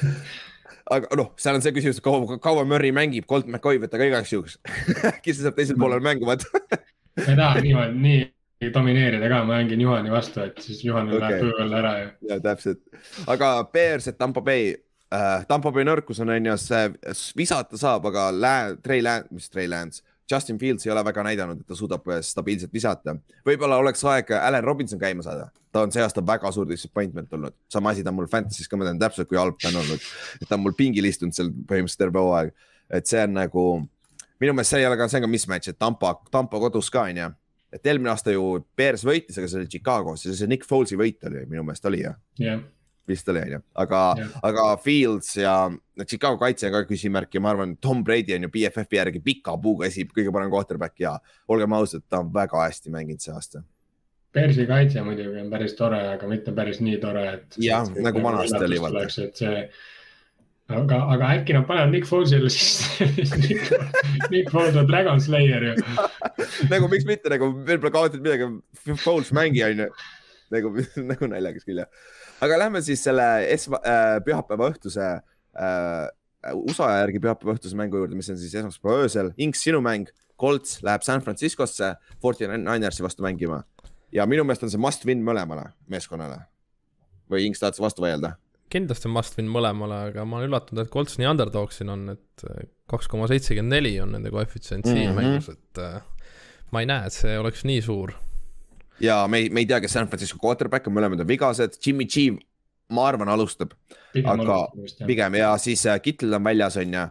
[LAUGHS] aga noh, seal on see küsimus, kaua, kaua Murry mängib, Colt McCoy võta ka igaks juhuks [LAUGHS] see saab teisel poolel mängu, vaata [LAUGHS] ma ei taha niimoodi, nii domineerida ka, ma mängin Juhani vastu, et siis Juhanil okay. läheb tuju all ära ja. ja täpselt, aga Bears, et Tampo Bay äh, Tampa Bay nõrkus on, on ju see, visata saab, aga Lää-, Trey Lance, mis Trey Lance, Justin Fields ei ole väga näidanud, et ta suudab stabiilselt visata. võib-olla oleks aeg Allan Robinson käima saada, ta on see aasta väga suur disappointment olnud, sama asi ta on mul Fantasy's ka, ma tean täpselt, kui halb ta on olnud. ta on mul pingil istunud seal põhimõtteliselt terve hooaeg, et see on nagu, minu meelest see ei ole ka, see on ka mismatch, et Tampa, Tampa kodus ka on ju. et eelmine aasta ju Bears võitis, aga see oli Chicagos ja see Nick Foles'i võit oli minu meelest oli ju yeah vist oli, onju, aga, aga Fields ja Chicago kaitse on ka küsimärk ja ma arvan, Tom Brady on ju BFF-i järgi pika puuga esi, kõige parem quarterback ja olgem ausad, ta on väga hästi mänginud see aasta. Persi kaitse muidugi on päris tore, aga mitte päris nii tore, et. jah, nagu vanasti oli vaata. et see, aga, aga äkki nad panevad Nick Folesile siis Nick Foles on Dragon Slayer ju [LAUGHS] nagu miks mitte nagu veel pole kaotatud midagi, Foles mängija on ju nagu, nagu naljakas küll jah aga lähme siis selle esma- äh,, pühapäeva õhtuse äh, USA järgi pühapäeva õhtuse mängu juurde, mis on siis esmaspäeva öösel. Inks, sinu mäng, Colts läheb San Franciscosse Forty Ninersi vastu mängima ja minu meelest on see must win mõlemale meeskonnale. või Inks, tahad sa vastu vaielda? kindlasti on must win mõlemale, aga ma olen üllatunud, et Colts nii underdog siin on, et kaks koma seitsekümmend neli on nende koefitsient siin mm -hmm. mängus, et äh, ma ei näe, et see oleks nii suur ja me ei, me ei tea, kes San Francisco quarterback on, mõlemad on vigased, Jimmy G, ma arvan, alustab. aga alustab, pigem ja siis äh, Kittel on väljas, on ju,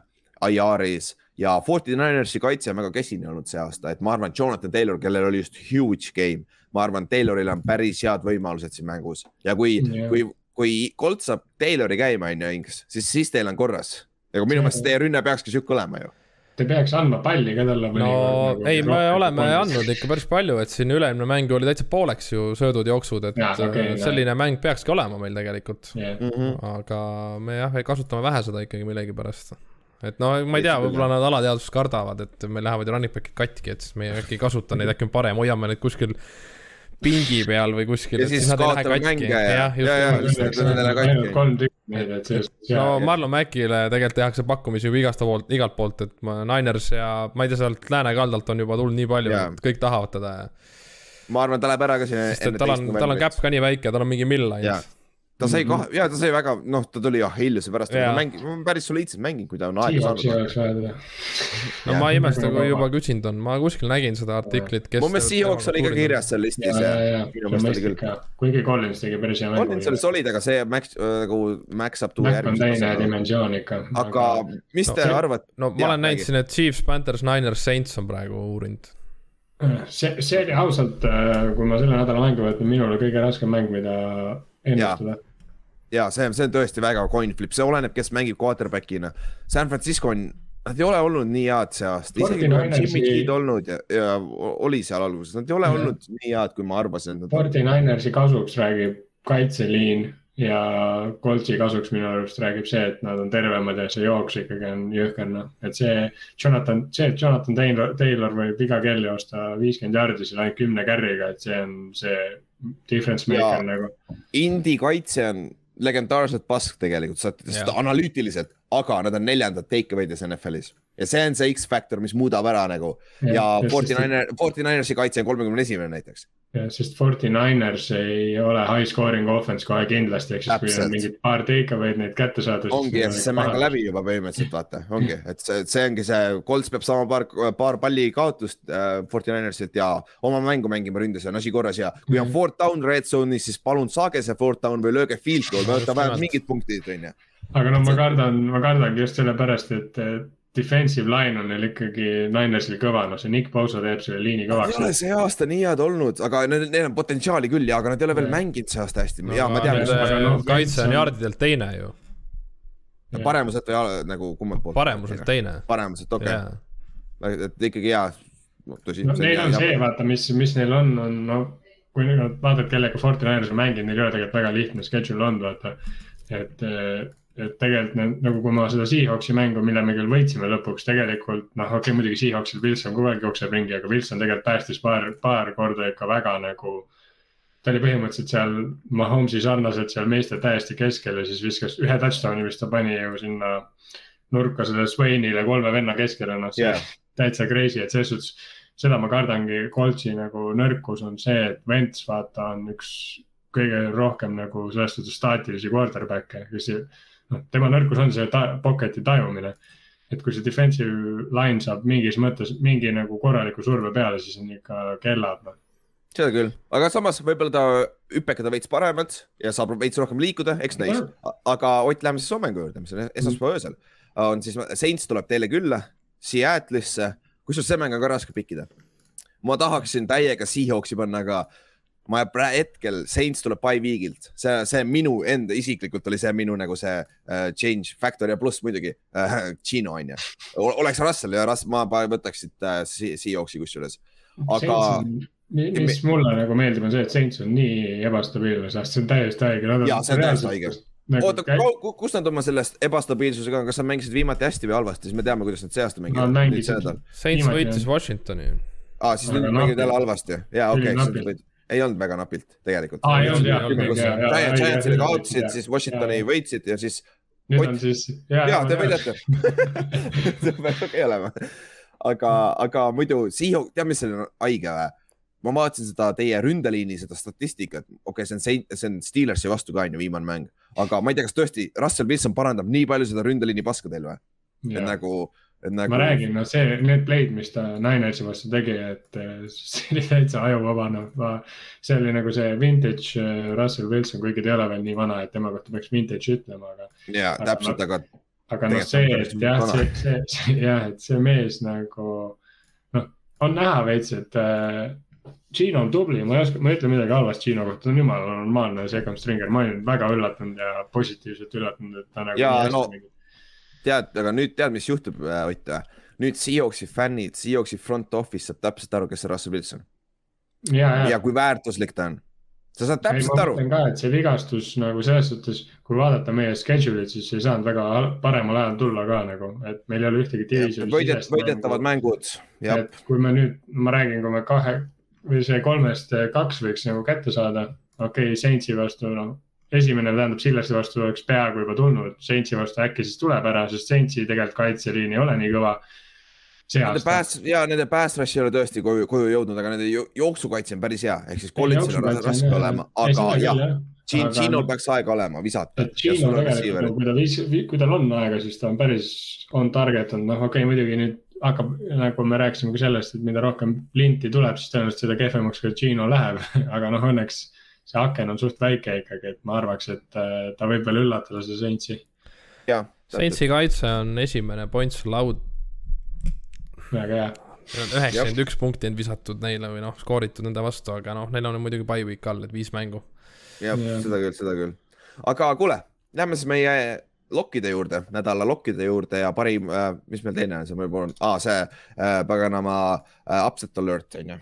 IR-is ja Forty Ninersi kaitse on väga kesine olnud see aasta, et ma arvan, Jonathan Taylor, kellel oli just huge game, ma arvan, Tayloril on päris head võimalused siin mängus ja kui yeah., kui, kui Colt saab Taylori käima, on ju, Inks, siis, siis teil on korras. ja minu meelest teie rünne peakski sihuke olema ju Te peaks andma palli ka talle. no nagu, ei, me oleme andnud ikka päris palju, et siin üle-eelmine mäng oli täitsa pooleks ju söödud jooksud, et ja, okay, selline jah. mäng peakski olema meil tegelikult yeah.. Mm -hmm. aga me jah, kasutame vähe seda ikkagi millegipärast. et no ma ei tea, võib-olla nad alateadvuses kardavad, et meil lähevad ju running back'id katki, et siis me äkki ei kasuta neid, äkki on parem, hoiame neid kuskil pingi peal või kuskil. ja siis kaotame mänge ja, ja, ja, ja siis nad on jälle katki. kolm tükki neid, et see. no Marlon Mackile tegelikult tehakse pakkumisi juba igast poolt, igalt poolt, et ma, Niners ja ma ei tea, sealt lääne kaldalt on juba tulnud nii palju, et kõik tahavad teda ja. ma arvan, ta läheb ära ka sinna. sest et tal on, tal on käpp ka nii väike, tal on mingi mill ainult ta sai kohe, ja ta sai väga, noh, ta tuli jah hiljuse pärast, aga mängib, päris soliidselt mänginud, kui ta on aega saanud. no ma ei imesta, kui juba küsinud on, ma kuskil nägin seda artiklit, kes. mu meelest Seahawks oli ka kirjas seal listis ja, ja, minu meelest oli küll. kuigi Collins tegi päris hea mängu. Collins oli solid, aga see Max nagu Max saab tuua järgmise. Max on teine dimensioon ikka. aga mis te arvate? no ma olen näinud siin, et Chiefs, Panthers, Niners, Saints on praegu uurinud see, see oli ausalt, äh, kui ma selle nädala mängu võtan, minule kõige raskem mäng, mida ennustada ja see, see on tõesti väga coin flip, see oleneb, kes mängib quarterback'ina. San Francisco on, nad ei ole olnud nii head see aasta, isegi kui on Jimmy G-d olnud ja, ja oli seal alguses, nad ei ole ja. olnud nii head, kui ma arvasin. Forty Ninersi kasuks räägib kaitseliin ja Coltsi kasuks minu arust räägib see, et nad on tervemad ja see jooks ikkagi on jõhker, noh. et see Jonathan, see, et Jonathan Taylor, Taylor võib iga kell joosta viiskümmend jardi seal ainult kümne carry'ga, et see on see difference maker nagu. Indi kaitse on legendaarselt pask tegelikult, sa analüütiliselt, aga nad on neljandad takeaway'des NFL-is ja see on see X-faktor, mis muudab ära nagu ja, ja Forty Niner, Forty Ninersi kaitse on kolmekümne esimene näiteks. sest Forty Niners ei ole high scoring offense kohe kindlasti, ehk siis kui on mingid paar take away'd neid kätte saada. ongi ja siis see mäng on läbi juba põhimõtteliselt vaata, ongi, et see, see ongi see, Colts peab saama paar, paar palli kaotust äh, Forty Ninersilt ja oma mängu mängima ründes on asi korras ja kui on mm. fourth down red zone'is, siis palun saage see fourth down või lööge field goal, võta vähemalt mingid punktid, on ju. aga no ma kardan, ma kardangi just sellepärast, et defensive line on neil ikkagi Ninersil kõva, no see Nick Bosa teeb selle liini kõvaks. Ei ole see aasta nii head olnud, aga neil, on potentsiaali küll ja, aga nad ei ole veel mänginud see aasta hästi no,. ja ma tean. No, kaitse on jardidelt teine ju. no paremuselt või nagu kummalt poolt? paremuselt teine. paremuselt, okei okay.. et ikkagi hea no,. Neil on see, vaata, mis, mis neil on, on no kui nüüd vaatad, kellega Forty Niners on mänginud, neil ei ole tegelikult väga lihtne schedule olnud, vaata. et et tegelikult nagu, kui ma seda Seahawksi mängu, mille me küll võitsime lõpuks, tegelikult noh, okei okay,, muidugi Seahawksil Wilson kogu aeg jookseb ringi, aga Wilson tegelikult päästis paar, paar korda ikka väga nagu. ta oli põhimõtteliselt seal Mahomes'i sarnaselt seal meeste täiesti keskel ja siis viskas ühe touchdown'i, mis ta pani ju sinna nurka selle Swainile kolme venna keskele, noh yeah. täitsa crazy, et selles suhtes seda ma kardangi, Coltsi nagu nõrkus on see, et Vents vaata on üks kõige rohkem nagu selles suhtes staatilisi quarterback'e, kes noh, tema nõrkus on see ta, pocket'i tajumine. et kui see defensive line saab mingis mõttes mingi nagu korraliku surve peale, siis on ikka kellad noh seda küll, aga samas võib-olla ta hüpekada veits paremalt ja saab veits rohkem liikuda, eks näis. aga Ott, lähme siis hommängu juurde, mis on esmaspäeva öösel. on siis, Saints tuleb teile külla, Seattle'isse, kusjuures see mäng on ka raske pikkida. ma tahaksin täiega Seahawksi panna, aga ma hetkel, Saints tuleb by week'ilt, see, see minu enda isiklikult oli see minu nagu see uh, change factor ja pluss muidugi uh, Gino on ju. oleks Russell ja Russell, ma võtaks siit uh, Seahawksi kusjuures, aga mis mulle nagu meeldib, on see, et Saints on nii ebastabiilne, sest see on täiesti haige. ja, see on täiesti haige. Nagu oota käi..., kust nad oma sellest ebastabiilsusega, kas nad mängisid viimati hästi või halvasti, siis me teame, kuidas nad see aasta mängivad no,. Saints võitis Washingtoni. aa, siis nad mängivad jälle halvasti, jaa, okei ei olnud väga napilt tegelikult. jah. Giantsile kaotasid, siis Washingtoni võitsid ja siis. nüüd on siis. jaa, te võidate. [LAUGHS] see peab okei olema. aga, aga muidu Seahawk, tead, mis seal on haige või? ma vaatasin seda teie ründeliini, seda statistikat, okei okay,, see on, see on Steelersi vastu ka on ju viimane mäng, aga ma ei tea, kas tõesti Russell Wilson parandab nii palju seda ründeliini paska teil või? et nagu, nagu. ma räägin, no see, need play'd, mis ta Ninersi vastu tegi, et eh, see oli täitsa ajuvaba, noh, see oli nagu see vintage eh, Russell Wilson, kuigi ta ei ole veel nii vana, et tema kohta peaks vintage ütlema, aga. ja täpselt, aga. aga noh, see, et jah, see, see, see jah, et see mees nagu noh, on näha veits, et äh, Gino on tubli, ma ei oska, ma ei ütle midagi halvasti Gino kohta, ta on jumala normaalne second stringer, ma olin väga üllatunud ja positiivselt üllatunud, et ta nagu. ja no tead, aga nüüd tead, mis juhtub, äh, Ott või? nüüd Seahawksi fännid, Seahawksi front office saab täpselt aru, kes see Russell Wilson. ja, ja. ja kui väärtuslik ta on. sa saad täpselt ei, aru. ka, et see vigastus nagu selles suhtes, kui vaadata meie schedule'it, siis ei saanud väga paremal ajal tulla ka nagu, et meil ei ole ühtegi divisiooni. võidet, võidetavad mängud. et kui me nüüd, ma räägin, kui me kahe või see kolmest kaks võiks nagu kätte saada. okei okay,, Saintsi vastu, no esimene tähendab Sillersi vastu oleks peaaegu juba tulnud, Saintsi vastu äkki siis tuleb ära, sest Saintsi tegelikult kaitseliin ei ole nii kõva. Nende pääs, ja nende pass rush ei ole tõesti koju, koju jõudnud, aga nende jooksukaitse on päris hea, ehk siis Collinsil on raske olema, aga jah. Ginol peaks aega olema visata. Gino tegelikult, kui ta viis, kui tal on aega, siis ta on päris on target olnud, noh, okei okay,, muidugi nüüd hakkab, nagu me rääkisime ka sellest, et mida rohkem linti tuleb, siis tõenäoliselt seda kehvemaks ka Gino läheb [LAUGHS] aga noh, õnneks see aken on suht väike ikkagi, et ma arvaks, et äh, ta võib veel üllatada seda Saintsi. Saintsi kaitse on esimene points laud. väga hea. Neil on üheksakümmend üks punkti on visatud neile või noh, skooritud nende vastu, aga noh, neil on muidugi by week all, et viis mängu. jah ja., seda küll, seda küll. aga kuule, lähme siis meie lokkide juurde, nädala lokkide juurde ja parim äh,, mis meil teine on, see on ah,, see äh, paganama äh, upset alert on ju.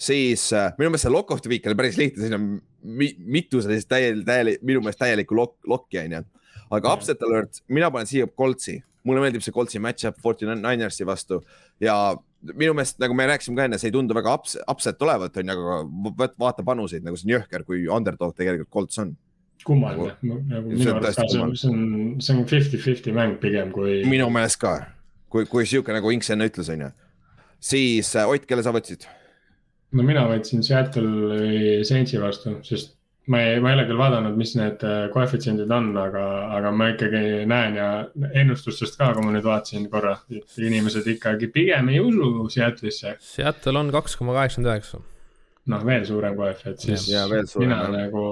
Siis äh, minu meelest see lock of the week oli päris lihtne, siin on mi, mitu sellist täielikku, täielikku, minu meelest täielikku lok, lokki on ju. aga upset alert, mina panen siia Coltsi, mulle meeldib see Coltsi match-up Forty Ninersi vastu ja minu meelest, nagu me rääkisime ka enne, see ei tundu väga ups, upset olevat, on ju, aga vaata panuseid, nagu see on jõhker, kui underdog tegelikult Colts on kummaline nagu, nagu minu arust ka, see on, see on, see on fifty-fifty mäng pigem kui. minu meelest ka, kui, kui sihuke nagu Inks enne ütles, on ju. siis äh, Ott, kelle sa võtsid? No mina võtsin Seattle'i Saintsi vastu, sest ma ei, ma ei ole küll vaadanud, mis need äh, koefitsiendid on, aga, aga ma ikkagi näen ja ennustustest ka, kui ma nüüd vaatasin korra, et inimesed ikkagi pigem ei usu Seattle'isse. Seattle on kaks koma kaheksakümmend üheksa noh, veel suurem koef, et siis ja, mina jah. nagu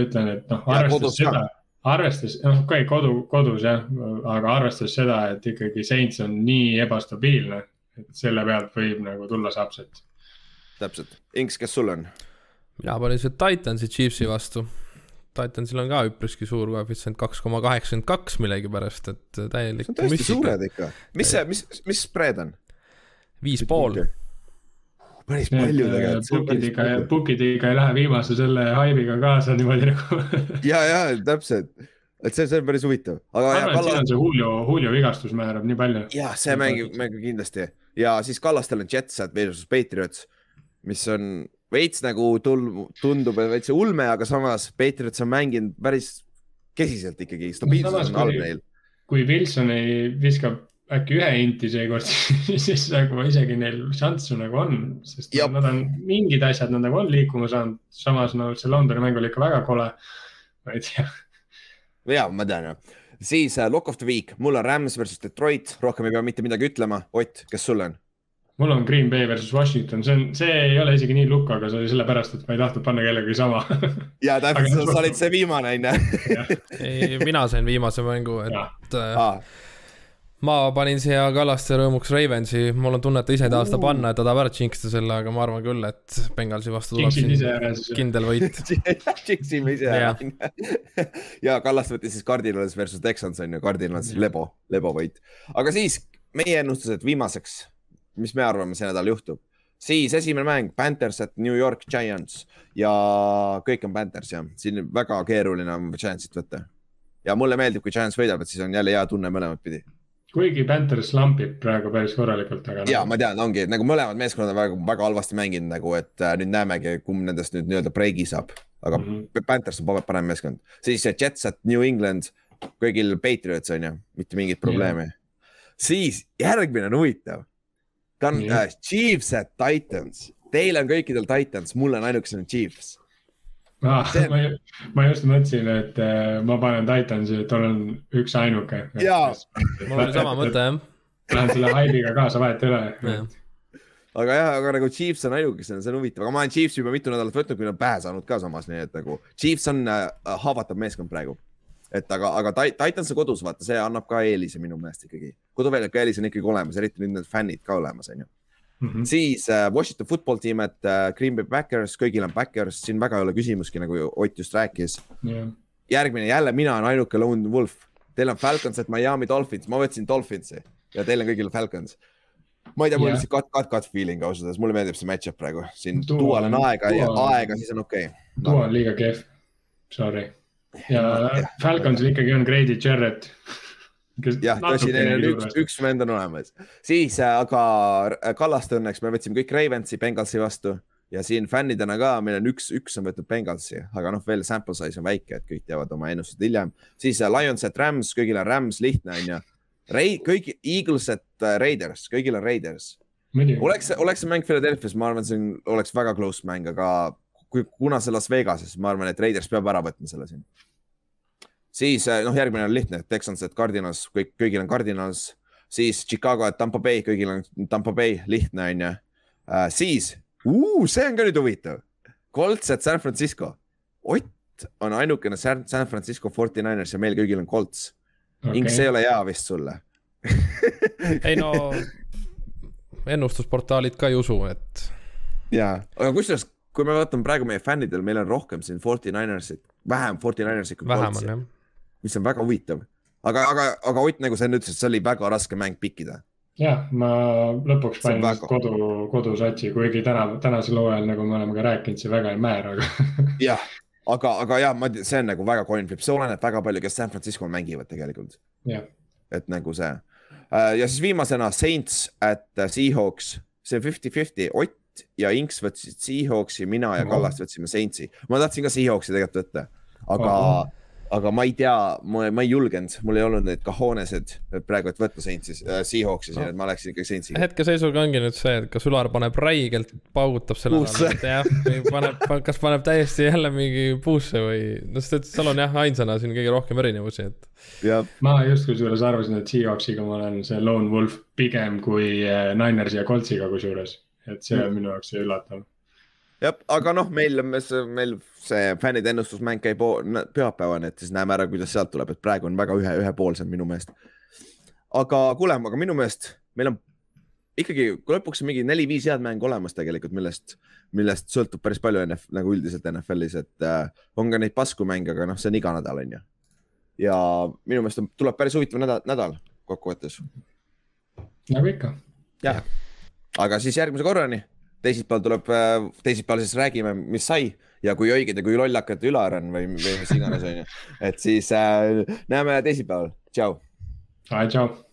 ütlen, et noh, arvestades seda, arvestades, noh, okei okay,, kodu, kodus jah, aga arvestades seda, et ikkagi Saints on nii ebastabiilne, et selle pealt võib nagu tulla see upset. Täpselt, Inks, kes sul on? mina panin see Titansi Chiefsi vastu. Titansil on ka üpriski suur koefitsient kaks koma kaheksakümmend kaks millegipärast, et täielik. see on tõesti suured ikka, mis see, mis, mis spread on? viis pool päris palju tegelikult. Pukidiga ja Pukidiga ei lähe viimase selle haibiga kaasa niimoodi nagu [LAUGHS] ja, ja täpselt, et see, see on päris huvitav. aga. ma arvan, et siin on see Julio, Julio vigastus määrab nii palju. jah, see mängib, mängib kindlasti ja siis Kallastel on Jets versus Patriots, mis on veits nagu tul-, tundub veits ulme, aga samas Patriots on mänginud päris kesiselt ikkagi, stabiilsus on halb neil. kui Wilson ei viskab äkki ühe inti seekord [LAUGHS] siis nagu isegi neil šanssu nagu on, sest Jab. nad on mingid asjad, nad nagu on liikuma saanud, samas no see Londoni mäng oli ikka väga kole. ma ei tea. ja ma tean jah, siis uh, Lock of the Week, mul on Rams versus Detroit, rohkem ei pea mitte midagi ütlema. Ott, kes sul on? Mul on Green Bay versus Washington, see on, see ei ole isegi nii lukk, aga see oli sellepärast, et ma ei tahtnud panna kellelegi sama. [LAUGHS] Ja täpselt, sa olid see viimane, on ju. ei, mina sain viimase mängu, et ah. ma panin siia Kallaste rõõmuks Ravensi, mul on tunne, et ta ise ei taha seda panna, et ta tahab ära džinksida selle, aga ma arvan küll, et Bengalsi vastu tuleb siin kindel võit. [LAUGHS] Džinksime ise ära. ja [LAUGHS] Kallaste võttis siis Cardinals versus Texans on ju, Cardinals lebo, lebo võit. aga siis meie ennustused viimaseks mis me arvame, see nädal juhtub. siis esimene mäng, Panthers at New York Giants ja kõik on Panthers jah, siin väga keeruline on Giantsit võtta. ja mulle meeldib, kui Giants võidab, et siis on jälle hea tunne mõlemat pidi kuigi Panthers lampib praegu päris korralikult, aga. ja ma tean, ongi nagu mõlemad meeskonnad on väga, väga halvasti mänginud nagu, et äh, nüüd näemegi, kumb nendest nüüd nii-öelda breigi saab. aga mm -hmm. Panthers on parem meeskond, siis Jets at New England, kõigil Patriots on ju, mitte mingit probleemi yeah.. siis järgmine on huvitav, Gun- yeah., uh, Chiefs at Titans, teil on kõikidel Titans, mul on ainukesena Chiefs ah,. See... ma, ma just mõtlesin, et uh, ma panen Titansi, et olen üks ainuke. jaa. mul on sama mõte jah. Lähen selle haibiga kaasa, vahet ei ole aga jah, aga nagu Chiefs on ainukesena, see on huvitav, aga ma olen Chiefsi juba mitu nädalat võtnud, kui nad pähe saanud ka samas, nii et nagu Chiefs on uh, haavatav meeskond praegu et aga, aga Titans on kodus, vaata, see annab ka eelise minu meelest ikkagi. koduväljaku eelis on ikkagi olemas, eriti nüüd need fännid ka olemas, onju. Mm -hmm. siis uh, Washington football team, et uh, Green Bay Backers, kõigil on Backers, siin väga ei ole küsimuski, nagu Ott just rääkis yeah.. järgmine jälle, mina olen ainuke lone wolf. Teil on Falcons, et Miami Dolphins, ma võtsin Dolphinsi ja teil on kõigil Falcons ma ei tea, mul on lihtsalt cut, cut, cut feeling ausalt öeldes, mulle meeldib see match-up praegu, siin Dual on aega ja aega, siis on okei okay. Dual on liiga kehv, sorry ja Falconsil ikkagi on Grady Jarrett. jah, tõsi, neil on üks, üks vend on olemas, siis äh, aga äh, Kallaste õnneks me võtsime kõik Ravensi Bengalsi vastu ja siin fännidena ka meil on üks, üks on võtnud Bengalsi, aga noh, veel sample size on väike, et kõik teavad oma ennustused hiljem. siis uh, Lions at Rams, kõigil on Rams, lihtne on ju. Rai-, kõik Eagles at Raiders, kõigil on Raiders. oleks, oleks see mäng Philadelphia's, ma arvan, see on, oleks väga close mäng, aga kui, kuna see Las Vegases, ma arvan, et Raiders peab ära võtma selle siin. siis äh, noh, järgmine on lihtne, Texans, et Cardinals, kõik, kõigil on Cardinals, siis Chicago, et Tampa Bay, kõigil on Tampa Bay, lihtne on ju. Äh, siis, see on ka nüüd huvitav, Colts, et San Francisco. Ott on ainukene San Francisco 49ers ja meil kõigil on Colts okay.. Inks ei ole hea vist sulle [LAUGHS] ei no, [LAUGHS] ennustusportaalid ka ei usu, et. ja, aga kusjuures kui me vaatame praegu meie fännidel, meil on rohkem siin Forty Ninersit, vähem Forty Ninersit kui vähem on jah. mis on väga huvitav, aga, aga, aga Ott, nagu sa enne ütlesid, see oli väga raske mäng pikkida. jah, ma lõpuks panin väga... kodu, kodusatsi, kuigi täna, tänasel hooajal, nagu me oleme ka rääkinud, see väga ei määra, aga [LAUGHS] jah, aga, aga ja ma, see on nagu väga coin flip, see oleneb väga palju, kes San Francisco'l mängivad tegelikult. et nagu see. Äh, ja siis viimasena Saints at Seahawks, see fifty-fifty, Ott ja Inks võtsid Seahawksi, mina ja Kallas võtsime Saintsi. ma tahtsin ka Seahawksi tegelikult võtta, aga oh., aga ma ei tea, ma, ma ei julgenud, mul ei olnud neid cajones'id praegu, et võtta Saintsi äh,, Seahawksi siin no., et ma läksin ikka Saintsiga. hetkeseisuga ongi nüüd see, et kas Ülar paneb räigelt, paugutab selle et jah, või paneb, kas paneb täiesti jälle mingi puusse või, no sest et seal on jah, ainsana siin kõige rohkem erinevusi, et. ma just kusjuures arvasin, et Seahawksiga ma olen see lone wolf pigem kui äh, Ninersi ja Coltsiga kusjuures et see on mm. minu jaoks üllatav. jah, aga noh, meil, meil see fännide ennustusmäng käib pühapäevani, et siis näeme ära, kuidas sealt tuleb, et praegu on väga ühe, ühepoolsed minu meelest. aga kuule, aga minu meelest meil on ikkagi lõpuks mingi neli-viis head mängu olemas tegelikult, millest, millest sõltub päris palju NF, nagu üldiselt NFL-is, et äh, on ka neid pasku mänge, aga noh, see on iga nädal, on ju. ja minu meelest tuleb päris huvitav nädal, nädal kokkuvõttes. nagu ikka. jah ja aga siis järgmise korrani, teisipäeval tuleb, äh, teisipäeval siis räägime, mis sai ja kui õiged ja kui lollakad Ülar on või, või mis iganes, onju. et siis äh, näeme teisipäeval, tšau. tšau.